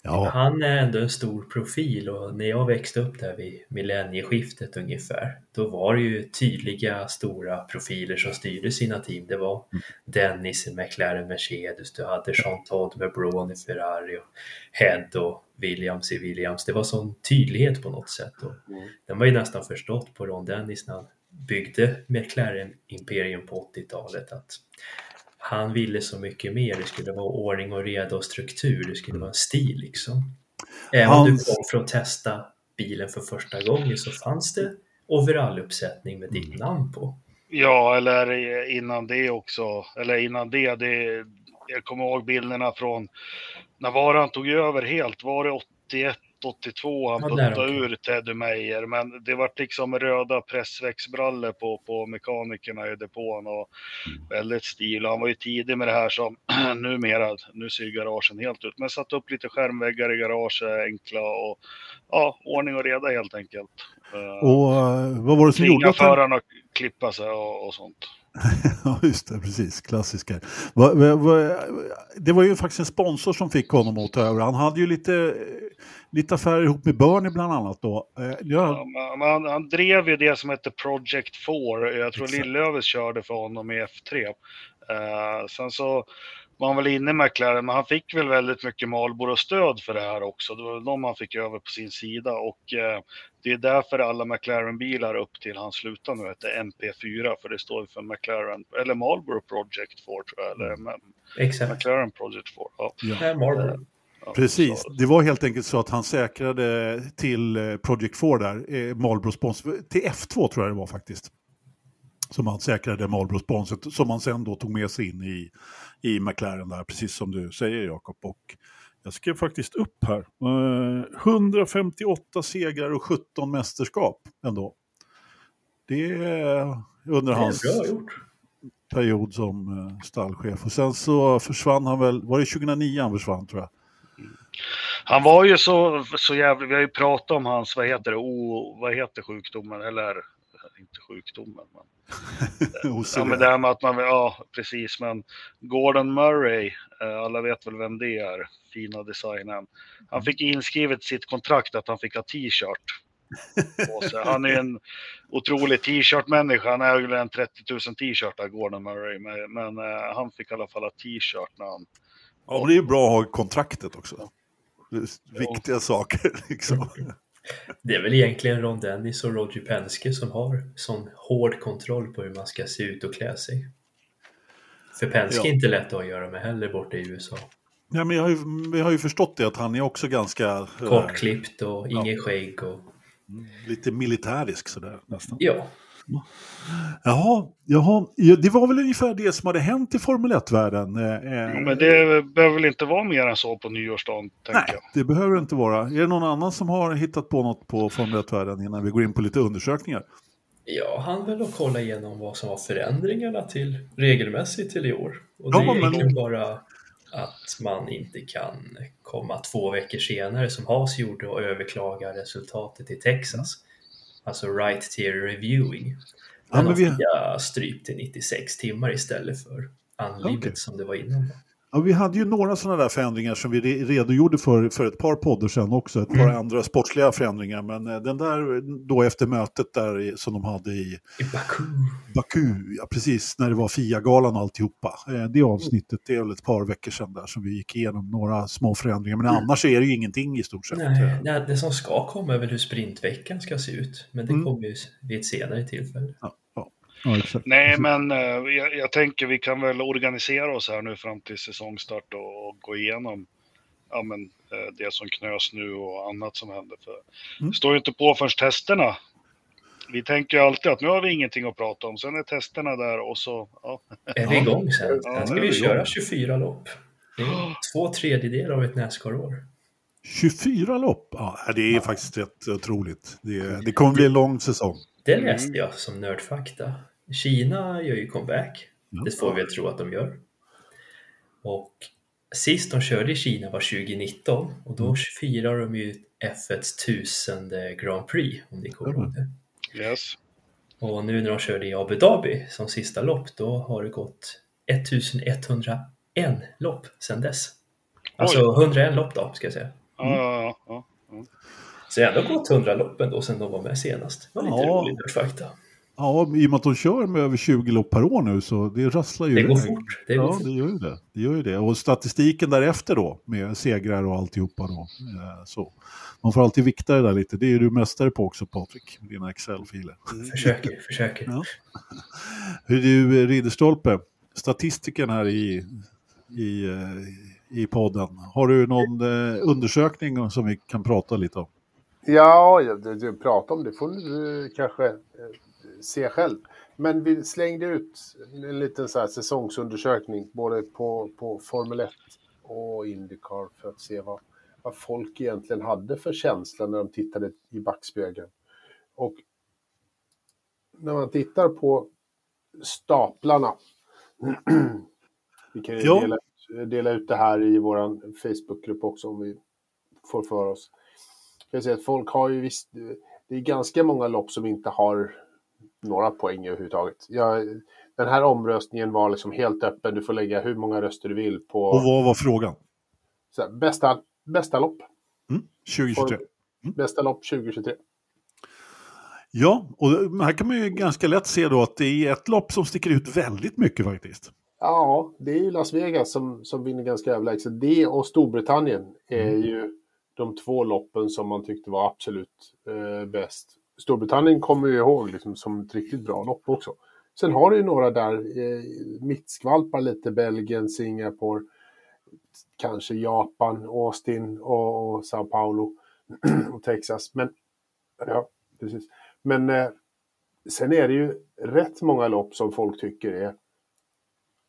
Ja, han är ändå en stor profil och när jag växte upp där vid millennieskiftet ungefär då var det ju tydliga stora profiler som styrde sina team. Det var Dennis i McLaren Mercedes, du hade Jean Todt med Braun i Ferrari och Head och Williams i Williams. Det var sån tydlighet på något sätt. Och Mm. den var ju nästan förstått på Ron Dennis när han byggde McLaren Imperium på 80-talet att han ville så mycket mer. Det skulle vara ordning och reda och struktur. Det skulle vara en stil liksom. Även om du kom för att testa bilen för första gången så fanns det overalluppsättning med ditt namn på. Ja, eller innan det också. Eller innan det, det jag kommer ihåg bilderna från när var det han tog över helt? Var det 81, 82 han Ja, puttade ur Teddy Meyer? Men det var liksom röda pressväxtbrallor på, på mekanikerna i depån och väldigt stil. Han var ju tidig med det här som numera, nu ser ju garagen helt ut, men satt upp lite skärmväggar i garaget, enkla och ja, ordning och reda helt enkelt. Eh, och eh, vad var det som gjorde att han... förarna klippa sig och, och sånt. Ja, just det, precis. Klassiska. Det var ju faktiskt en sponsor som fick honom att ta över. Han hade ju lite, lite affärer ihop med Bernie bland annat då. Eh, Ja, Ja, han, han drev ju det som hette Project 4. Jag tror. Lillövis körde för honom i F3. Eh, sen så var han väl inne i McLaren, men han fick väl väldigt mycket Marlboro-stöd för det här också. Det var de han fick över på sin sida och eh, det är därför alla McLaren-bilar upp till han slutar nu heter MP4, för det står ju för McLaren, eller Marlboro Project 4 tror jag, eller Mm. Exakt. McLaren Project 4. Ja. Här Marlboro. Ja, Precis, det var helt enkelt så att han säkrade till eh, Project 4 där, eh, Marlboro sponsor, till F2 tror jag det var faktiskt. Som han säkrade Marlboro sponset som han sen då tog med sig in i, i McLaren där, precis som du säger Jakob. Och jag skrev faktiskt upp här, eh, 158 segrar och 17 mästerskap ändå. Det är under Det hans är period som eh, stallchef. Och sen så försvann han väl, var det 2009 han försvann tror jag? Han var ju så, så jävla, vi har ju pratat om hans, vad heter det, o, vad heter sjukdomen, eller inte sjukdomen, men. ja, men det här med att man, ja precis, men Gordon Murray, eh, alla vet väl vem det är, fina designen. Han fick inskrivet sitt kontrakt att han fick ha t-shirt. Han är en otrolig t-shirt-människa, han äger väl en 30 000 t-shirtar, Gordon Murray, men, men eh, han fick i alla fall ha t-shirt när han Ja, men det är ju bra att ha kontraktet också. Det är Viktiga saker liksom. Det är väl egentligen Ron Dennis och Roger Penske som har sån hård kontroll på hur man ska se ut och klä sig. För Penske Ja. är inte lätt att ha att göra med heller borta i USA. Ja, men jag har ju, vi har ju förstått det att han är också ganska eh, Kortklippt och ingen skägg och lite militärisk sådär nästan. ja, Jaha, jaha, ja, det var väl ungefär det som hade hänt i Formel 1-världen. Eh, eh, Ja, Men det behöver väl inte vara mer än så på nyårsdagen, tänker Nej, jag. det behöver det inte vara. Är det någon annan som har hittat på något på Formel 1-världen innan vi går in på lite undersökningar? jag hann väl att kolla igenom vad som var förändringarna till regelmässigt till i år. Och det Ja, är men- egentligen bara att man inte kan komma två veckor senare som Haas gjorde och överklaga resultatet i Texas. Alltså right tier reviewing. Ja, Den men har vi- strypt till 96 timmar istället för unlimited Okej. som det var innan. Ja, vi hade ju några sådana där förändringar som vi re- redogjorde för för ett par poddar sedan också. Ett par Mm. andra sportsliga förändringar. Men eh, den där då efter mötet där som de hade i I Baku. Baku, ja precis, när det var FIA-galan och alltihopa. Eh, Det avsnittet, det är väl ett par veckor sedan där som vi gick igenom några små förändringar. Men annars är det ju ingenting i stort sett. Nej, nej, det som ska komma är väl hur sprintveckan ska se ut. Men det Mm. kommer ju vid ett senare tillfälle. Ja, exakt. Nej, men eh, jag, jag tänker vi kan väl organisera oss här nu fram till säsongstart och, och gå igenom ja, men, eh, det som knös nu och annat som händer. För Mm. Det står ju inte på förrän testerna. Vi tänker ju alltid att nu har vi ingenting att prata om. Sen är testerna där och så, ja. Är vi igång sen? Ja, Sen ska vi vi köra igång. 24 lopp. Det är två tredjedelar av ett Nascar-år. 24 lopp, ja, det är faktiskt rätt otroligt. Det, det kommer bli en lång säsong. Det Mm. läste jag som nördfakta. Kina gör ju comeback. Ja. Det får vi väl tro att de gör. Och sist de körde i Kina var 2019 och då Mm. firar de ju F1s tusende Grand Prix, om ni kommer ihåg det. Yes. Och nu när de körde i Abu Dhabi som sista lopp, då har det gått 1101 lopp sedan dess. Alltså 101 lopp då, ska jag säga. Ja, ja, ja. ja. Så det har ändå gått 100 lopp ändå sedan de var med senast. Det var lite Ja. roligt fakta. Ja, i och med att de kör med över 20 lopp per år nu så det rasslar ju Det går fort. Det går Ja, fort. det gör ju det. det gör ju det. Och statistiken därefter då, med segrar och alltihopa då. eh, Så. Man får alltid vikta det där lite. Det är du mästare på också Patrik, med dina Excel-filer. Försöker, försöker. Ja. Hur du, eh, Ridderstolpe, statistiken här i, i, eh, i podden. Har du någon undersökning som vi kan prata lite om? Ja, du, du pratar om det får du kanske se själv. Men vi slängde ut en liten så här säsongsundersökning både på, på Formel 1 och Indycar för att se vad, vad folk egentligen hade för känsla när de tittade i backspegeln. Och när man tittar på staplarna. vi kan ju Ja. dela, dela ut det här i vår Facebookgrupp också om vi får för oss. Jag säga att folk har ju visst, det är ganska många lopp som inte har några poäng överhuvudtaget. Jag, den här omröstningen var liksom helt öppen. Du får lägga hur många röster du vill på Och vad var frågan? här, bästa, bästa lopp. Mm? 2023? Bästa lopp 2023. Ja, och här kan man ju ganska lätt se då att det är ett lopp som sticker ut väldigt mycket faktiskt. Ja, det är ju Las Vegas som, som vinner ganska överlägset. Det och Storbritannien är ju de två loppen som man tyckte var absolut eh, bäst. Storbritannien kommer ju ihåg liksom, som ett riktigt bra lopp också. Sen har du ju några där, eh, mittskvalpar lite, Belgien, Singapore, kanske Japan, Austin och, och Sao Paulo och Texas. Men, ja, precis. Men eh, sen är det ju rätt många lopp som folk tycker är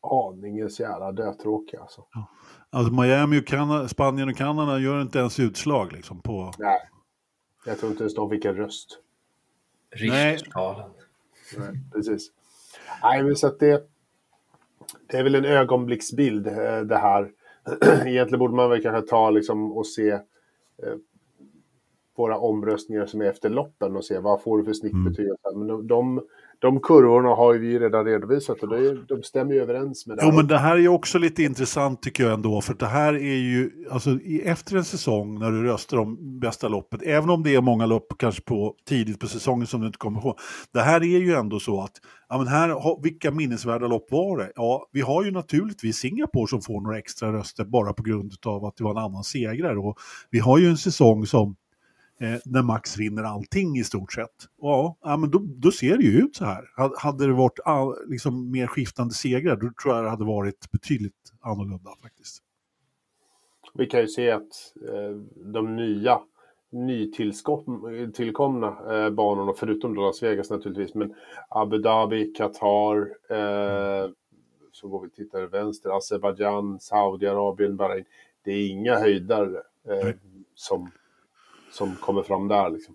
aningens jävla dötråkiga alltså. Alltså Miami och Kanada, Spanien och Kanada gör inte ens utslag liksom på... Nej. Jag tror inte ens de fick en röst. Nej. Richterskalan. Nej, precis. Nej, men så att det, det är väl en ögonblicksbild eh, det här. Egentligen borde man väl kanske ta liksom och se eh, våra omröstningar som är efter loppen och se vad får du för snittbetyg. Men de, de, kurvorna har vi redan redovisat och det, de stämmer ju överens med det Jo, men det här är också lite intressant tycker jag ändå, för det här är ju, alltså efter en säsong när du röstar om bästa loppet, även om det är många lopp kanske på tidigt på säsongen som du inte kommer ihåg, det här är ju ändå så att, ja men här, vilka minnesvärda lopp var det? Ja, vi har ju naturligtvis Singapore som får några extra röster bara på grund av att det var en annan segrare och vi har ju en säsong som eh, när Max vinner allting i stort sett. Ja, ja men då, då ser det ju ut så här. Ha- Hade det varit all, liksom, mer skiftande segrar, då tror jag det hade varit betydligt annorlunda faktiskt. Vi kan ju se att eh, de nya nytillkomna eh, banorna, förutom då Las Vegas naturligtvis, men Abu Dhabi, Qatar, eh, så går vi tittar vänster, Azerbajdzjan, Saudiarabien, Bahrain. Det är inga höjdare eh, som, som kommer fram där liksom.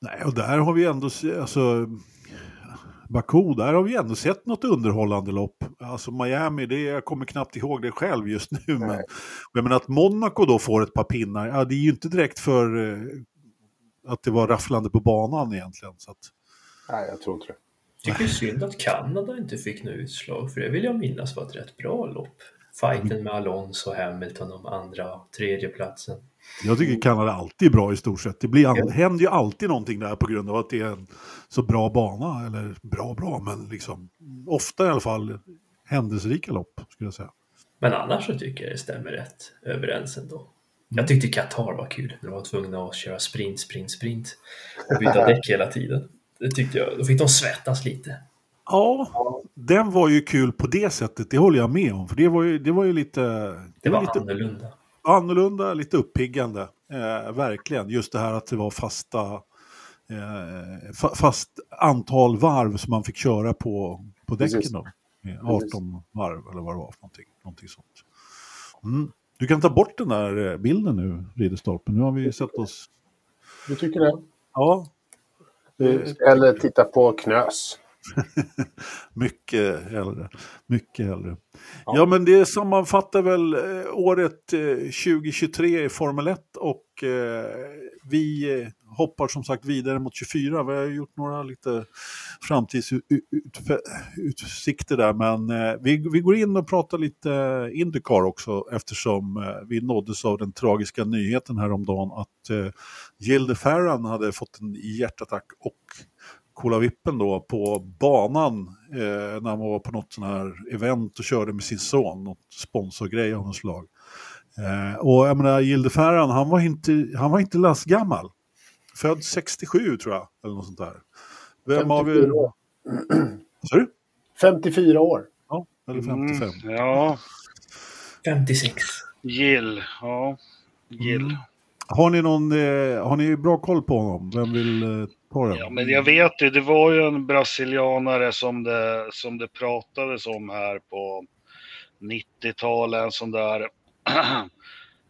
Nej, och där har vi ändå, alltså, Baku, där har vi ändå sett något underhållande lopp. Alltså Miami, det, jag kommer knappt ihåg det själv just nu. Men, och jag menar att Monaco då får ett par pinnar, ja, det är ju inte direkt för eh, att det var rafflande på banan egentligen. Så att, Nej, jag tror inte det. Tycker det är synd att Kanada inte fick något utslag, för det vill jag minnas var ett rätt bra lopp. Fighten med Alonso och Hamilton om andra och tredje platsen. Jag tycker Kanada alltid är bra i stort sett. Det blir, an- händer ju alltid någonting där på grund av att det är en så bra bana. Eller bra, bra, men liksom ofta i alla fall händelserika lopp skulle jag säga. Men annars så tycker jag det stämmer rätt överens ändå. Jag tyckte Qatar var kul när de var tvungna att köra sprint, sprint, sprint och byta däck hela tiden. Det tyckte jag. Då fick de svettas lite. Ja, den var ju kul på det sättet, det håller jag med om. För det var ju, det var ju lite, det Det var lite annorlunda. Annorlunda, lite uppiggande. Eh, verkligen, just det här att det var fasta, eh, fa, fast antal varv som man fick köra på, på däcken. Då. Eh, 18 varv eller vad det var för någonting. någonting sånt. Mm. Du kan ta bort den där eh, bilden nu, Ridderstolpe. Nu har vi sett oss... Du tycker det? Ja, Eller titta på Knös. mycket hellre. Mycket hellre. Ja. Ja. men det sammanfattar väl eh, året eh, 2023 i Formel 1 och eh, vi eh, hoppar som sagt vidare mot 24. Vi har gjort några lite framtidsutsikter där men eh, vi, vi går in och pratar lite Indycar också eftersom eh, vi nåddes av den tragiska nyheten häromdagen att eh, Gilde Farran hade fått en hjärtattack och Kola Vippen då på banan eh, när han var på något sån här event och körde med sin son, något sponsorgrej av något slag. Eh, och jag menar, Gilde Ferran, han var inte, han var inte lastgammal. Född 67 tror jag, eller något sånt där. Vem av 54 er... år. Sa du? 54 år. Ja, eller 55. Mm, ja, 56. Gill. Ja, Gill. Mm. Har ni någon, eh, har ni bra koll på honom? Vem vill eh, ta den? Ja, men jag vet ju, det var ju en brasilianare som det, som det pratades om här på 90-talet, en sån där...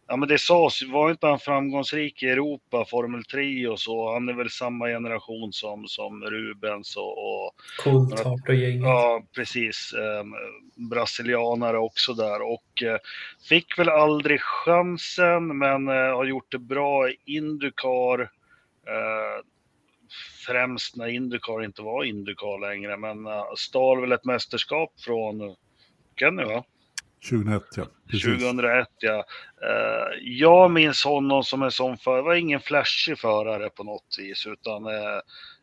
ja, men det sades, var inte han framgångsrik i Europa, Formel 3 och så? Han är väl samma generation som, som Rubens och, och Coulthard och gänget. Ja, precis. Eh, brasilianare också där och eh, fick väl aldrig chansen men eh, har gjort det bra i Indycar. Eh, främst när Indycar inte var Indycar längre men eh, stal väl ett mästerskap från Kenny va? 2001 ja. Precis. 2001 ja. Eh, jag minns honom som en sån förare, var ingen flashig förare på något vis utan eh,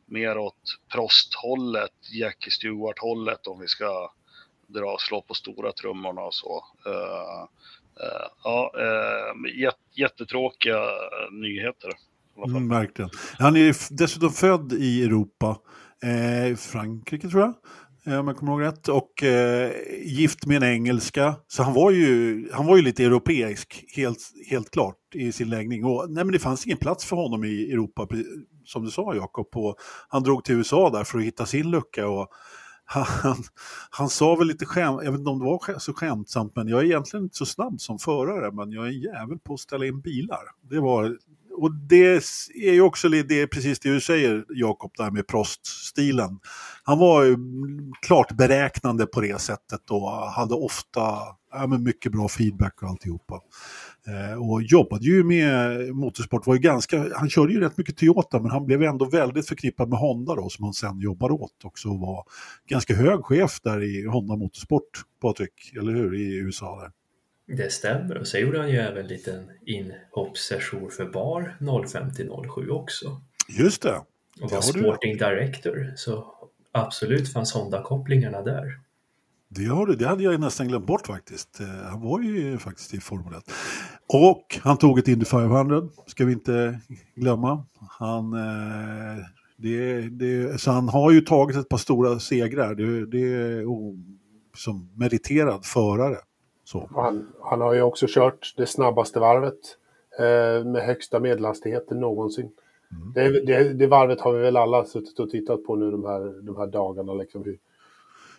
mer åt Prost-hållet, Jackie Stewart-hållet om vi ska dra slå på stora trummorna och så. Eh, eh, ja, eh, jät, jättetråkiga nyheter. Mm, verkligen. Han är dessutom född i Europa, eh, Frankrike tror jag, eh, om jag kommer ihåg rätt, och eh, gift med en engelska. Så han var ju, han var ju lite europeisk, helt, helt klart, i sin läggning. Och, nej, men det fanns ingen plats för honom i Europa, som du sa Jakob. Han drog till USA där för att hitta sin lucka. Och, han, han sa väl lite skämt, jag vet inte om det var så skämtsamt, men jag är egentligen inte så snabb som förare, men jag är en jävel på att ställa in bilar. Det var och det är ju också det är precis det du säger Jakob, där med Prost-stilen. Han var ju klart beräknande på det sättet och hade ofta ja, men mycket bra feedback och alltihopa. Eh, och jobbade ju med motorsport, var ju ganska, han körde ju rätt mycket Toyota men han blev ändå väldigt förknippad med Honda då som han sen jobbade åt också och var ganska hög chef där i Honda Motorsport, Patrik, eller hur, i USA där. Det stämmer. Och så gjorde han ju även en liten inhoppssession för bar 05-07 också. Just det. Och var har du- sporting director. Så absolut fanns Honda-kopplingarna där. Det, har du, det hade jag nästan glömt bort faktiskt. Eh, Han var ju faktiskt i Formel 1. Och han tog ett Indy 500, ska vi inte glömma. Han, eh, det, det, så han har ju tagit ett par stora segrar. Det, det som meriterad förare. Han, han har ju också kört det snabbaste varvet eh, med högsta medelhastigheten någonsin. Mm. Det, det, det varvet har vi väl alla suttit och tittat på nu de här, de här dagarna. Liksom, hur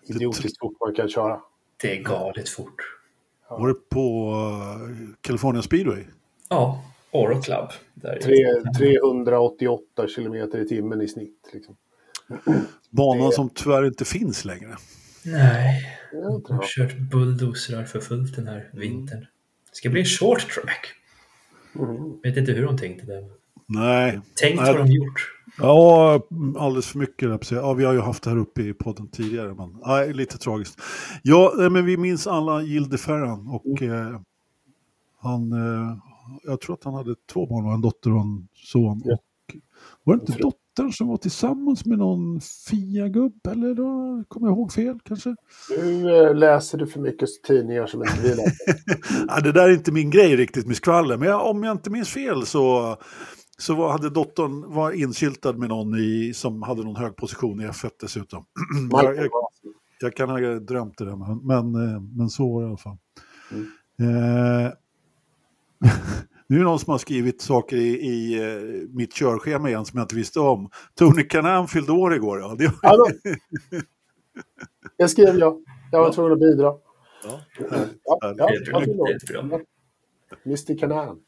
idiotiskt fort man kan köra. Det är galet fort. Var det på eh, California Speedway? Ja, Oro Club. Där Tre, 388 kilometer i timmen i snitt. Liksom. Banan Det- som tyvärr inte finns längre. Nej, de har vad. kört bulldozrar för fullt den här vintern. Det ska bli en short track. Mhm. Vet inte hur de tänkte det. Nej, Tänkt Nej. har de gjort. Ja, alldeles för mycket. Ja, vi har ju haft det här uppe i podden tidigare, men nej, lite tragiskt. Ja, nej, men vi minns alla Gilde Ferran och eh, han, eh, jag tror att han hade två barn, en dotter och en son. Ja. Och, var det inte Fru. Dottern som var tillsammans med någon Fia-gubb? Eller då kommer jag ihåg fel kanske? Nu eh, läser du för mycket tidningar som inte vi läser. ja, det där är inte min grej riktigt med skvaller, men jag, om jag inte minns fel så, så var, hade dottern var insyltad med någon i, som hade någon hög position i F1 dessutom. jag, jag, jag kan ha drömt det där, men, men, eh, men så var det i alla fall. Mm. Eh, nu är det någon som har skrivit saker i, i eh, mitt körschema igen som jag inte visste om. Tony Kanan fyllde år igår. Ja. Det, Hallå! Det skrev jag. Jag var tvungen att bidra. ja. Ja, ja, bra. Mr Canan.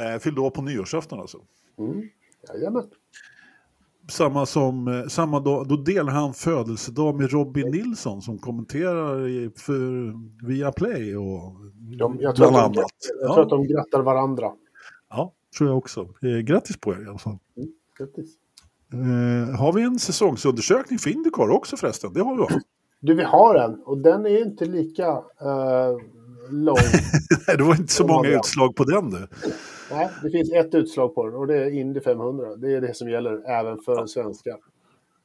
Eh, fyllde år på nyårsafton alltså. Mm. Jajamän. Samma som, eh, samma dag, då delar han födelsedag med Robin Nilsson som kommenterar i, för, via Play och De, jag tror, bland att de, annat. jag tror Ja, att de grattar varandra. ja, tror jag också. Eh, grattis på er i alla fall. Grattis. Eh, har vi en säsongsundersökning för Indycar också förresten? Det har vi va? Du, vi har en och den är inte lika eh, lång. Det var inte så många utslag på den du. Nej, det finns ett utslag på den och det är Indy 500. Det är det som gäller även för svenskar.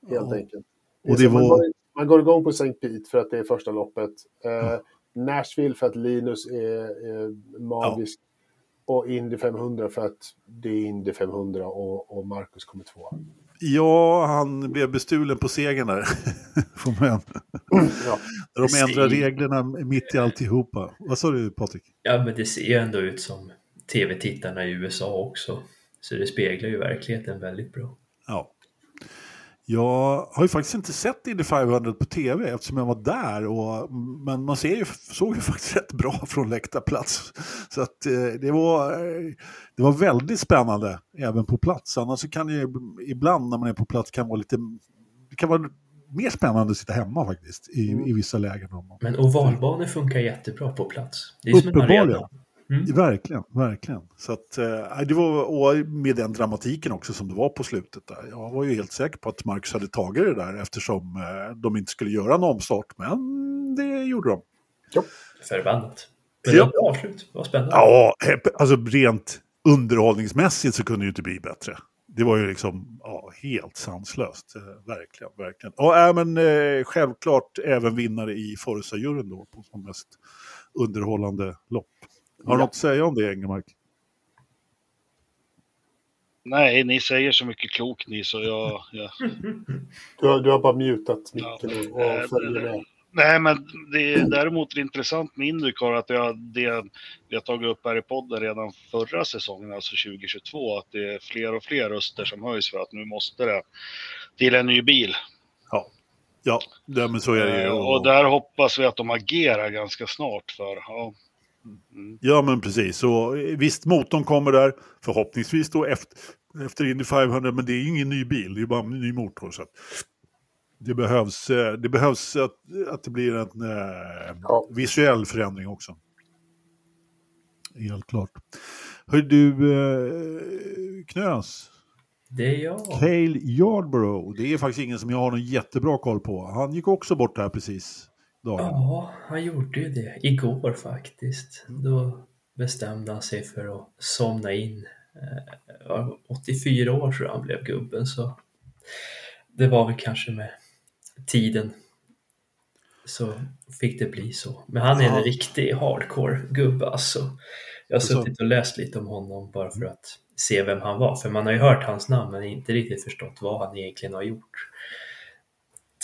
Helt Ja. enkelt. Och det så man, var- går, man går igång på St. Pete för att det är första loppet. Eh, Nashville för att Linus är, är magisk. Och Indy 500 för att det är Indy 500 och, och Marcus kommer tvåa. Ja, han blev bestulen på segern där. Får man- Ja. De ändrar reglerna mitt i alltihopa. Vad sa du Patrik? Ja, men det ser ju ändå ut som tv-tittarna i USA också. Så det speglar ju verkligheten väldigt bra. Ja. Jag har ju faktiskt inte sett Indy 500 på tv eftersom jag var där. Och, men man ser ju, såg ju faktiskt rätt bra från läktarplats. Så att eh, det var, eh, det var väldigt spännande även på plats. Annars så kan det ju ibland när man är på plats kan vara lite, det kan vara mer spännande att sitta hemma faktiskt i, i vissa lägen. Men ovalbanor funkar jättebra på plats. Det är som en arena. Mm. Verkligen, verkligen. Så att, eh, det var, och med den dramatiken också som det var på slutet. Där. Jag var ju helt säker på att Marcus hade tagit det där eftersom eh, de inte skulle göra en omstart. Men det gjorde de. Förbannat. Men Ja. det var avslut. Vad spännande. Ja, alltså rent underhållningsmässigt så kunde det ju inte bli bättre. Det var ju liksom ja, helt sanslöst. Eh, verkligen, verkligen. Och äh, men, eh, självklart även vinnare i Forza-juryn då på som mest underhållande lopp. Har du Ja. något att säga om det, Engelmark? Nej, ni säger så mycket klokt ni så jag... jag Du, har, du har bara mutat micken och, Eh, och följer med. Nej, men det är däremot intressant med Indycar att jag, det vi har tagit upp här i podden redan förra säsongen, alltså 2022, att det är fler och fler röster som höjs för att nu måste det till en ny bil. Ja, ja men så är det ju. Eh, Och där hoppas vi att de agerar ganska snart för, ja. Mm. Ja, men precis. Och eh, visst, motorn kommer där förhoppningsvis då efter, efter Indy 500, men det är ju ingen ny bil, det är bara en ny motor. Så att det behövs, eh, det behövs att, att det blir en eh, Ja. visuell förändring också. Helt klart. Hör du, eh, Knös, Det är jag. Cale Yardborough, det är faktiskt ingen som jag har någon jättebra koll på. Han gick också bort här precis. Dagen. Ja, han gjorde ju det. Igår faktiskt. Då bestämde han sig för att somna in. Eh, ja, 84 år tror jag han blev gubben så det var väl kanske med tiden så fick det bli så. Men han är Ja. en riktig hardcore gubbe alltså. Jag har suttit och läst lite om honom bara för att se vem han var. För man har ju hört hans namn men inte riktigt förstått vad han egentligen har gjort.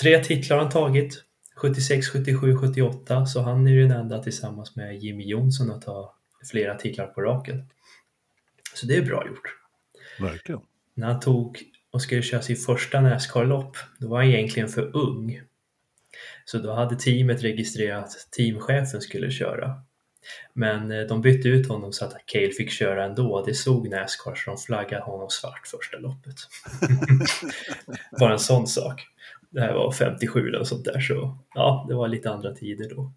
Tre titlar har han tagit. 76, 77, 78. Så han är ju den enda tillsammans med Jimmy Johnson att ta flera titlar på raken. Så det är bra gjort. Verkligen. När han tog och skulle köra sin första Nascar-lopp, då var han egentligen för ung. Så då hade teamet registrerat att teamchefen skulle köra. Men eh, de bytte ut honom så att Cale fick köra ändå. Det såg Nascar så de flaggade honom svart första loppet. Bara en sån sak. Det här var 57 eller sånt där så ja, det var lite andra tider då.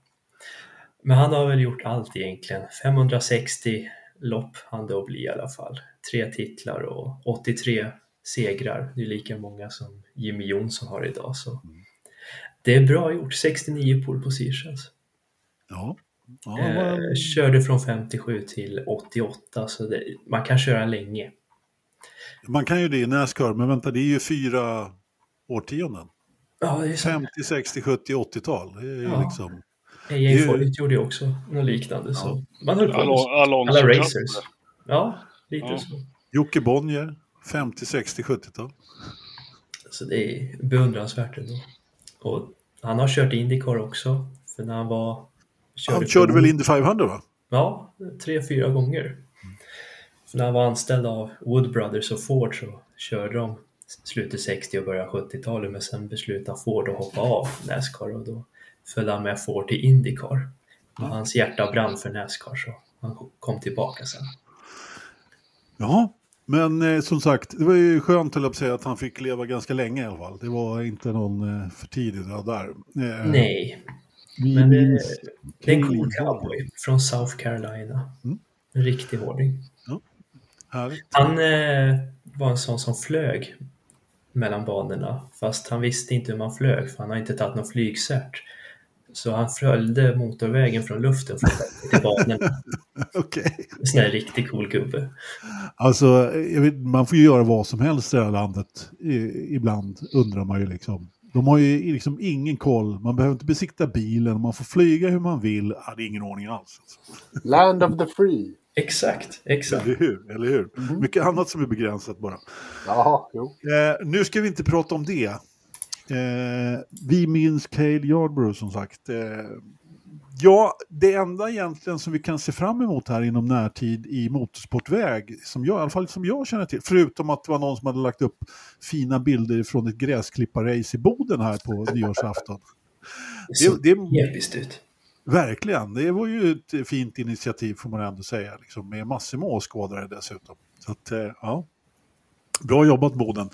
Men han har väl gjort allt egentligen. 560 lopp han då bli i alla fall. Tre titlar och 83 segrar. Det är lika många som Jimmy Johnson har idag. Så det är bra gjort. 69 pole positions. Ja. ja Eh, körde från 57 till 88 så det, man kan köra länge. Man kan ju det i Nascar, men vänta, det är ju fyra årtionden. Ja, det är så. 50, 60, 70, 80-tal. Det är Ja. liksom... Ju- Foyt gjorde ju också något liknande. Så man höll på alla Cup. racers. Ja, lite Ja. så. Jocke Bonnier, 50, 60, 70-tal. Så det är beundransvärt ändå. Och han har kört Indycar också. För när han var... Han för- körde väl Indy 500 va? Ja, tre, fyra gånger. För när han var anställd av Wood Brothers och Ford så körde de slutet 60 och början 70-talet men sen beslutade Ford att hoppa av Nascar och då följde han med Ford till Indycar. Men hans hjärta brann för Nascar så han kom tillbaka sen. Ja. Men eh, som sagt, det var ju skönt att säga att han fick leva ganska länge i alla fall. Det var inte någon eh, för tidig död där. Eh, Nej, men det, minns det är en cool cowboy från South Carolina. Mm. En riktig hårding. Härligt. Han eh, var en sån som flög mellan banorna, fast han visste inte hur man flög, för han har inte tagit någon flygcert. Så han följde motorvägen från luften från till banorna. Okej. En sån här riktigt cool gubbe. Alltså, jag vet, man får ju göra vad som helst i det här landet. I, ibland undrar man ju liksom. De har ju liksom ingen koll. Man behöver inte besikta bilen. Man får flyga hur man vill. Ja, det är ingen ordning alls. Alltså. Land of the free. Exakt, exakt. Eller hur? Eller hur? Mycket annat som är begränsat bara. Jaha, jo. Eh, nu ska vi inte prata om det. Eh, vi minns Cale Yarborough som sagt. Eh, ja, det enda egentligen som vi kan se fram emot här inom närtid i motorsportväg, som jag, i alla fall som jag känner till, förutom att det var någon som hade lagt upp fina bilder från ett gräsklipparrace i Boden här på nyårsafton. Det Det, det, episkt ut verkligen, det var ju ett fint initiativ får man ändå säga, liksom, med massor med åskådare dessutom. Så att, eh, ja. Bra jobbat Boden.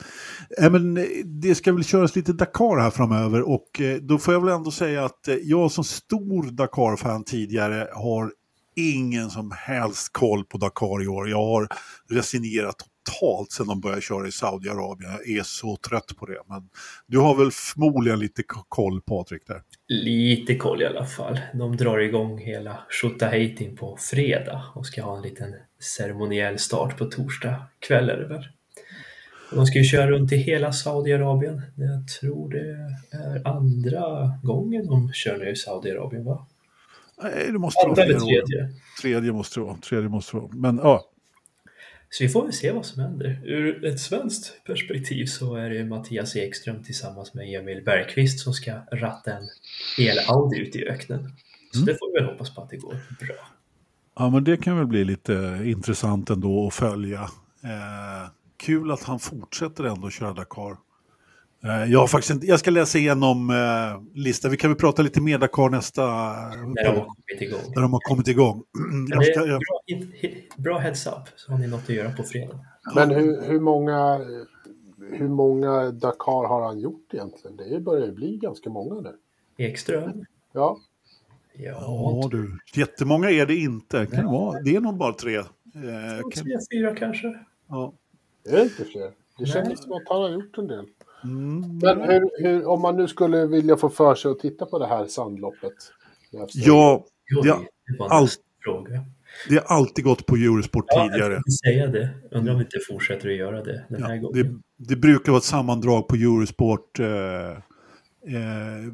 Äh, men eh, det ska väl köras lite Dakar här framöver och då får jag väl ändå säga att jag som stor Dakar-fan tidigare har ingen som helst koll på Dakar i år. Jag har resignerat totalt sedan de började köra i Saudiarabien. Jag är så trött på det. Men du har väl förmodligen lite koll Patrik där? Lite koll i alla fall. De drar igång hela Tjotahejtin på fredag och ska ha en liten ceremoniell start på torsdag kväll är det väl. De ska ju köra runt i hela Saudiarabien. Jag tror det är andra gången de kör nu i Saudiarabien va? Nej, det måste vara flera år. tredje. Tredje måste det vara. Tredje måste det vara. Men ja, Så vi får väl se vad som händer. Ur ett svenskt perspektiv så är det Mattias Ekström tillsammans med Emil Bergqvist som ska ratta en hel Audi ut i öknen. Så Mm. det får vi väl hoppas på att det går bra. Ja, men det kan väl bli lite intressant ändå att följa. Eh, kul att han fortsätter ändå köra Dakar. Eh, jag, har faktiskt inte, jag ska läsa igenom eh, listan. Vi kan väl prata lite mer Dakar nästa... När de har kommit igång. när de har kommit igång. Jag ska, jag, bra, bra heads up, så har ni något att göra på fredag. Men hur, hur, många, hur många Dakar har han gjort egentligen? Det börjar ju bli ganska många nu. Ekström? Ja, Ja, ja du, jättemånga är det inte. Kan det, vara? det är nog bara tre. Eh, kan, tre, fyra kanske. ja. det är inte fler. Det Nej. kändes som att han har gjort en del. Mm, Men hur, hur, om man nu skulle vilja få för sig att titta på det här sandloppet. ja, det var allt. nästa fråga. det har alltid gått på Eurosport Ja, tidigare. jag säga det. Undrar om vi inte fortsätter att göra det den här Ja, gången. det, det brukar vara ett sammandrag på Eurosport eh, eh,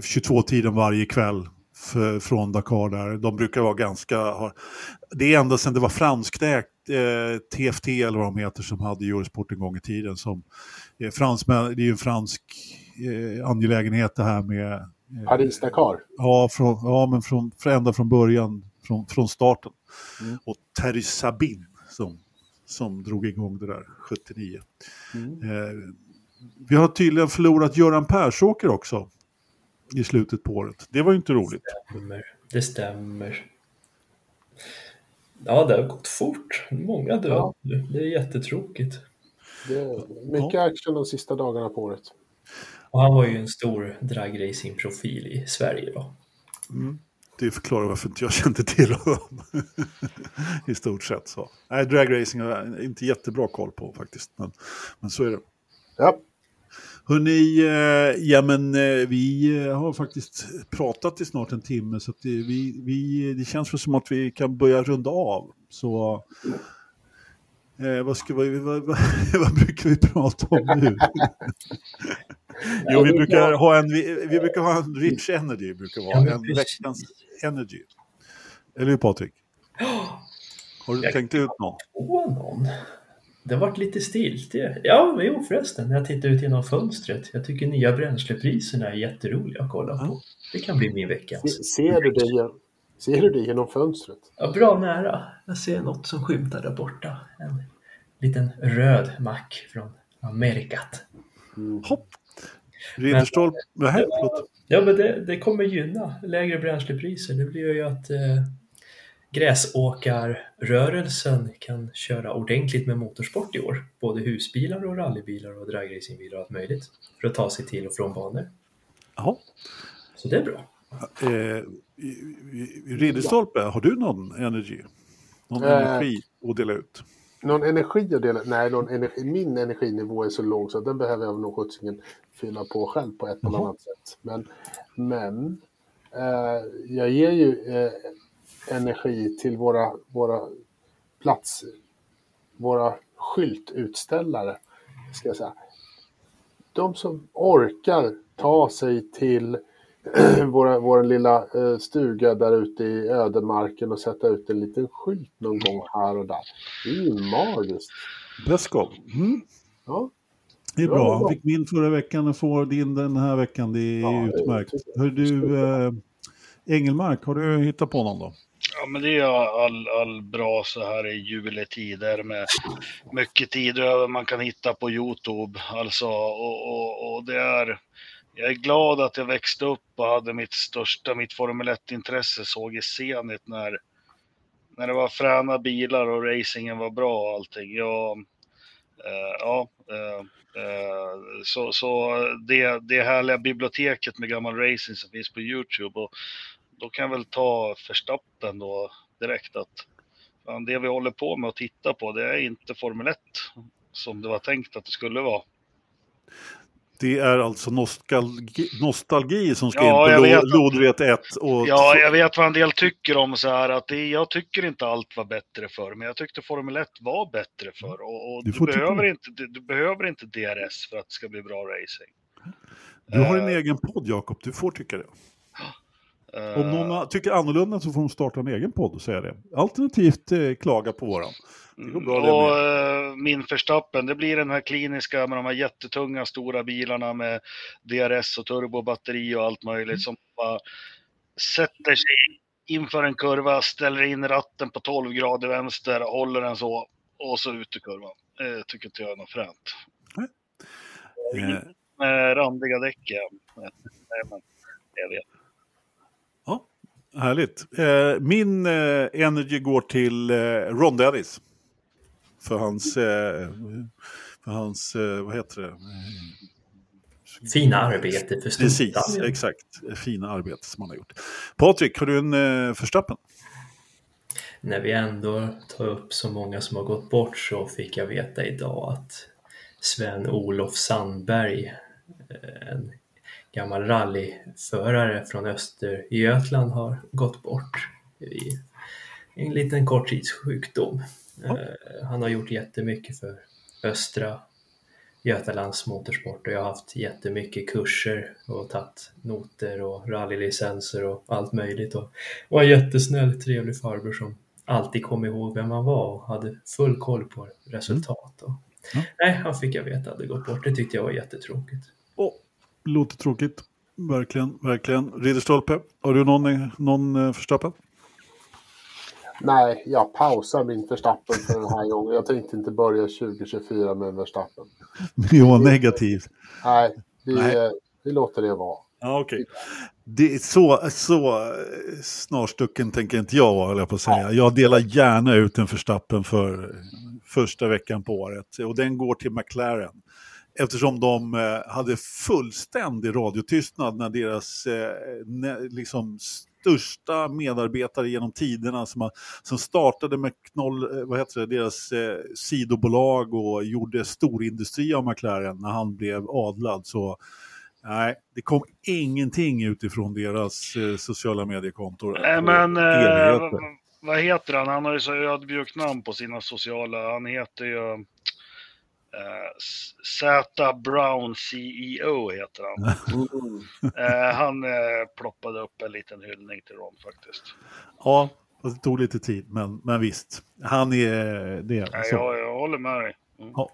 22-tiden varje kväll för, från Dakar där. De brukar vara ganska... Har, det är ända sedan det var franskägt eh, TFT eller vad de heter som hade Eurosport en gång i tiden. Som, eh, fransmän, det är ju en fransk eh, angelägenhet det här med... Eh, Paris-Dakar. Ja, från, ja men från, från ända från början, från, från starten. Mm. Och Terry Sabin som, som drog igång det där 79. Mm. Eh, vi har tydligen förlorat Göran Persåker också i slutet på året. Det var ju inte roligt. stämmer. Det stämmer. Ja, det har gått fort. Många döda Ja. Det är jättetråkigt. Det är mycket action de sista dagarna på året. Och han var ju en stor dragracing-profil i Sverige då. Det förklarar varför inte jag kände till honom. I stort sett så. Nej, dragracing har jag inte jättebra koll på faktiskt. Men, men så är det. Ja, Hörrni, eh, ja men eh, vi eh, har faktiskt pratat i snart en timme så att det, vi, vi, det känns väl som att vi kan börja runda av. Så eh, vad, ska vad, vad, vad brukar vi prata om nu? jo, vi brukar ha en, vi, vi brukar ha en rich energy, brukar vara en veckans energy. Eller hur Patrik? Har du Jag- tänkt ut någon? Någon. Det har varit lite stiltje. Ja, men jo förresten, när jag tittar ut genom fönstret. Jag tycker nya bränslepriserna är jätteroliga att kolla på. Det kan bli min vecka. se- ser du det, ser du det genom fönstret? Ja, bra nära. Jag ser något som skymtar där borta. En liten röd mack från Amerikat. Hopp! Ridderstolpe, nej förlåt. Ja, men det, det kommer gynna lägre bränslepriser. Det blir ju att eh, gräsåkarrörelsen kan köra ordentligt med motorsport i år. Både husbilar och rallybilar och dragracingbilar och allt möjligt. För att ta sig till och från banor. Jaha. Så det är bra. Eh, Ridderstolpe, har du någon energi? Någon Eh. energi att dela ut? Någon energi att dela? Nej, någon energi, min energinivå är så låg så den behöver jag nog skjutsingen fylla på själv på ett eller Jaha. annat sätt. Men, men eh, jag ger ju eh, energi till våra, våra plats, våra skyltutställare, ska jag säga. De som orkar ta sig till vår, vår lilla eh, stuga där ute i ödemarken och sätta ut en liten skylt någon gång här och där. Det är ju magiskt. Beskov. Mm. Ja, Det är bra. Bra. fick min förra veckan och får din den här veckan. Det är Ja, utmärkt. Hör du, eh, Engelmark, har du hittat på någon då? Ja, men det är all, all bra så här i juletider med mycket tid över man kan hitta på Youtube. Alltså, och, och, och det är... Jag är glad att jag växte upp och hade mitt största, mitt Formel 1-intresse såg i Zenit när, när det var fräna bilar och racingen var bra och allting. Jag, eh, ja, eh, eh, så, så det, det härliga biblioteket med gammal racing som finns på Youtube och då kan jag väl ta förstappen då direkt att fan, det vi håller på med att titta på det är inte Formel 1 som det var tänkt att det skulle vara. Det är alltså nostalgi, nostalgi som ska Ja, in på vet. lo- lodrätt 1 och Ja, jag vet vad en del tycker om så här att det, jag tycker inte allt var bättre förr, men jag tyckte Formel 1 var bättre förr och, och Du du, behöver det. inte, du, du behöver inte DRS för att det ska bli bra racing. du har en Eh, egen podd Jakob, du får tycka det. Eh, Om någon tycker annorlunda så får de starta en egen podd och säga det. Alternativt eh, klaga på våran. Det går bra det och eh, min Verstappen, det blir den här kliniska med de här jättetunga stora bilarna med DRS och turbobatteri och allt möjligt som bara sätter sig inför en kurva, ställer in ratten på 12 grader vänster, håller den så och så ut i kurvan. Det tycker inte jag är något fränt. Eh, Med randiga däck. Nej, men jag vet. ja, härligt. Eh, min eh, energy går till eh, Ron Dennis. För hans, eh, för hans eh, vad heter det? Fina arbete för Precis, exakt. Fina arbete som han har gjort. Patrik, har du en eh, Verstappen? När vi ändå tar upp så många som har gått bort så fick jag veta idag att Sven-Olof Sandberg, eh, en gammal rallyförare från Östergötland, har gått bort i en liten korttidssjukdom. Eh, Han har gjort jättemycket för östra Götalands motorsport och jag har haft jättemycket kurser och tagit noter och rallylicenser och allt möjligt och var en jättesnäll, trevlig farbror som alltid kom ihåg vem man var och hade full koll på resultat. Och, Ja. Nej, han fick jag veta hade gått bort. Det tyckte jag var jättetråkigt. Åh, låter tråkigt. Verkligen, verkligen. Ridderstolpe, har du någon, någon eh, Verstappen? Nej, jag pausar min Verstappen för den här gången. Jag tänkte inte börja 2024 med en Verstappen. Jo, negativ. Nej, vi, Nej. eh, vi låter det vara. Ja, okej. Det är så, så snarstucken tänker inte jag vara, jag på att säga. Jag delar gärna ut en Verstappen för första veckan på året. Och den går till McLaren. Eftersom de eh, hade fullständig radiotystnad när deras eh, liksom största medarbetare genom tiderna som, har- som startade med knoll, eh, vad heter det, deras eh, sidobolag och gjorde storindustri av McLaren när han blev adlad. Så Nej, det kom ingenting utifrån deras eh, sociala mediekontor. Nej, men eh, vad heter han? Han har ju så ödmjukt namn på sina sociala. Han heter ju eh, Z Brown CEO heter han. Mm. Eh, han eh, ploppade upp en liten hyllning till Ron faktiskt. Ja, det tog lite tid, men, men visst. Han är det. Så. jag, jag håller med dig. Mm. Ja.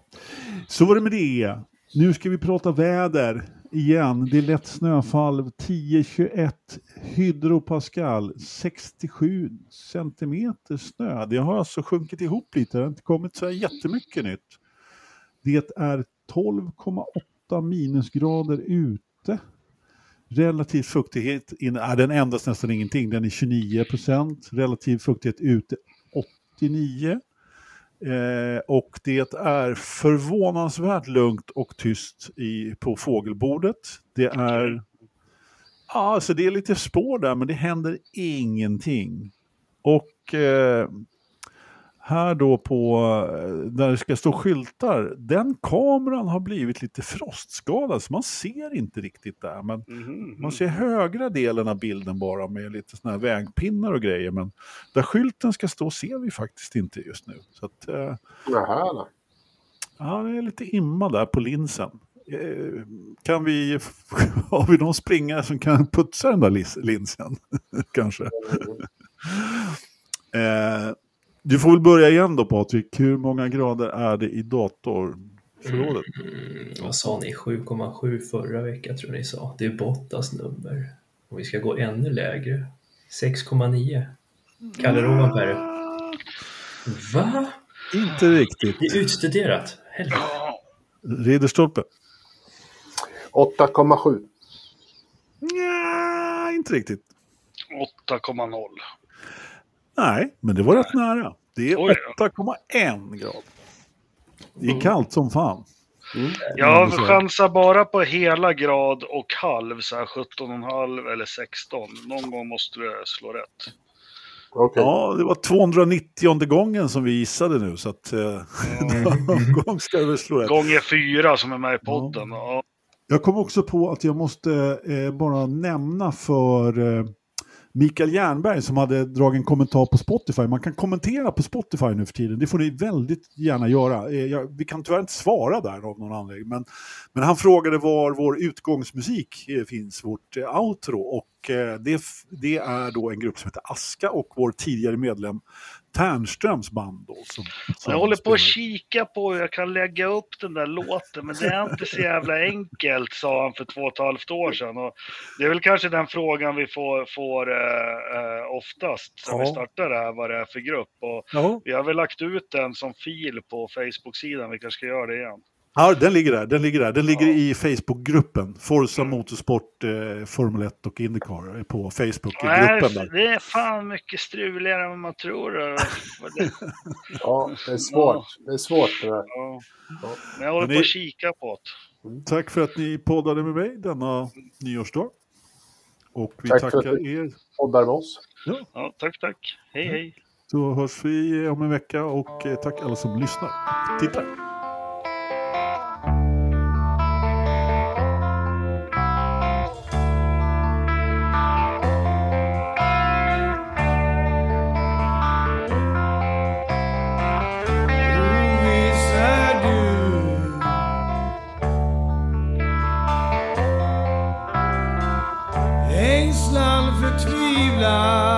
så var det med det. Nu ska vi prata väder igen. Det är lätt snöfall, 10-21 hydropascal, 67 centimeter snö. Det har alltså sjunkit ihop lite, det har inte kommit så jättemycket nytt. Det är 12,8 minusgrader ute. Relativ fuktighet, in, äh, den ändras nästan ingenting, den är 29 procent. Relativ fuktighet ute 89. Eh, och det är förvånansvärt lugnt och tyst i, på fågelbordet. Det är, ja, alltså det är lite spår där men det händer ingenting. Och eh, här då på, eh, där det ska stå skyltar, den kameran har blivit lite frostskadad så man ser inte riktigt där. Men Mhm. man ser högra delen av bilden bara med lite såna här vägpinnar och grejer. Men där skylten ska stå ser vi faktiskt inte just nu. Så att, eh, Jaha, då. ja, det är lite imma där på linsen. Eh, Kan vi, har vi någon springare som kan putsa den där linsen? Kanske. Eh, du får väl börja igen då Patrik. Hur många grader är det i datorförrådet? Mm, vad sa ni? 7,7 förra veckan tror ni sa. Det är Bottas nummer. Och vi ska gå ännu lägre. 6,9. Kalle Rovanperä. Va? Inte riktigt. Det är utstuderat. Helvete. Ridderstolpe? 8,7. Nja, inte riktigt. 8,0. Nej, men det var rätt nära. Det är Oj. 8,1 grad. Det är kallt som fan. Jag så. chansar bara på hela grad och halv, så här 17,5 eller 16. Någon gång måste det slå rätt. Okej. Ja, det var 290 gången som vi gissade nu, så att eh, någon gång ska det väl slå rätt. Gånger fyra som är med i podden. Ja. Jag kom också på att jag måste eh, bara nämna för eh, Mikael Jernberg som hade dragit en kommentar på Spotify. Man kan kommentera på Spotify nu för tiden. Det får ni väldigt gärna göra. Eh, jag, vi kan tyvärr inte svara där av någon anledning. Men, men han frågade var vår utgångsmusik eh, finns, vårt eh, outro. Och det, det är då en grupp som heter Aska och vår tidigare medlem Tärnströms band. Då, som, som Jag håller på att kika på hur jag kan lägga upp den där låten, men det är inte så jävla enkelt, sa han för två och ett halvt år sedan. Och det är väl kanske den frågan vi får, får eh, eh, oftast när vi Ja. startar det här, vad det är för grupp. Och Ja. vi har väl lagt ut den som fil på Facebook-sidan, vi kanske ska göra det igen. Ja, den ligger där. Den ligger, där. Den ligger Ja. i Facebookgruppen. Forza Mm. Motorsport, eh, Formel 1 och Indycar är på Nej, Facebook-gruppen där. det är fan mycket struligare än vad man tror. Det- Ja, det är svårt. Det är svårt det där. Ja. Men jag håller Men på att kika på det. Tack för att ni poddade med mig denna nyårsdag. Och vi Tack för tackar att er. Poddar med oss. Ja, tack, tack. Hej, hej. Så hörs vi om en vecka och eh, tack alla som lyssnar. Tittar. now.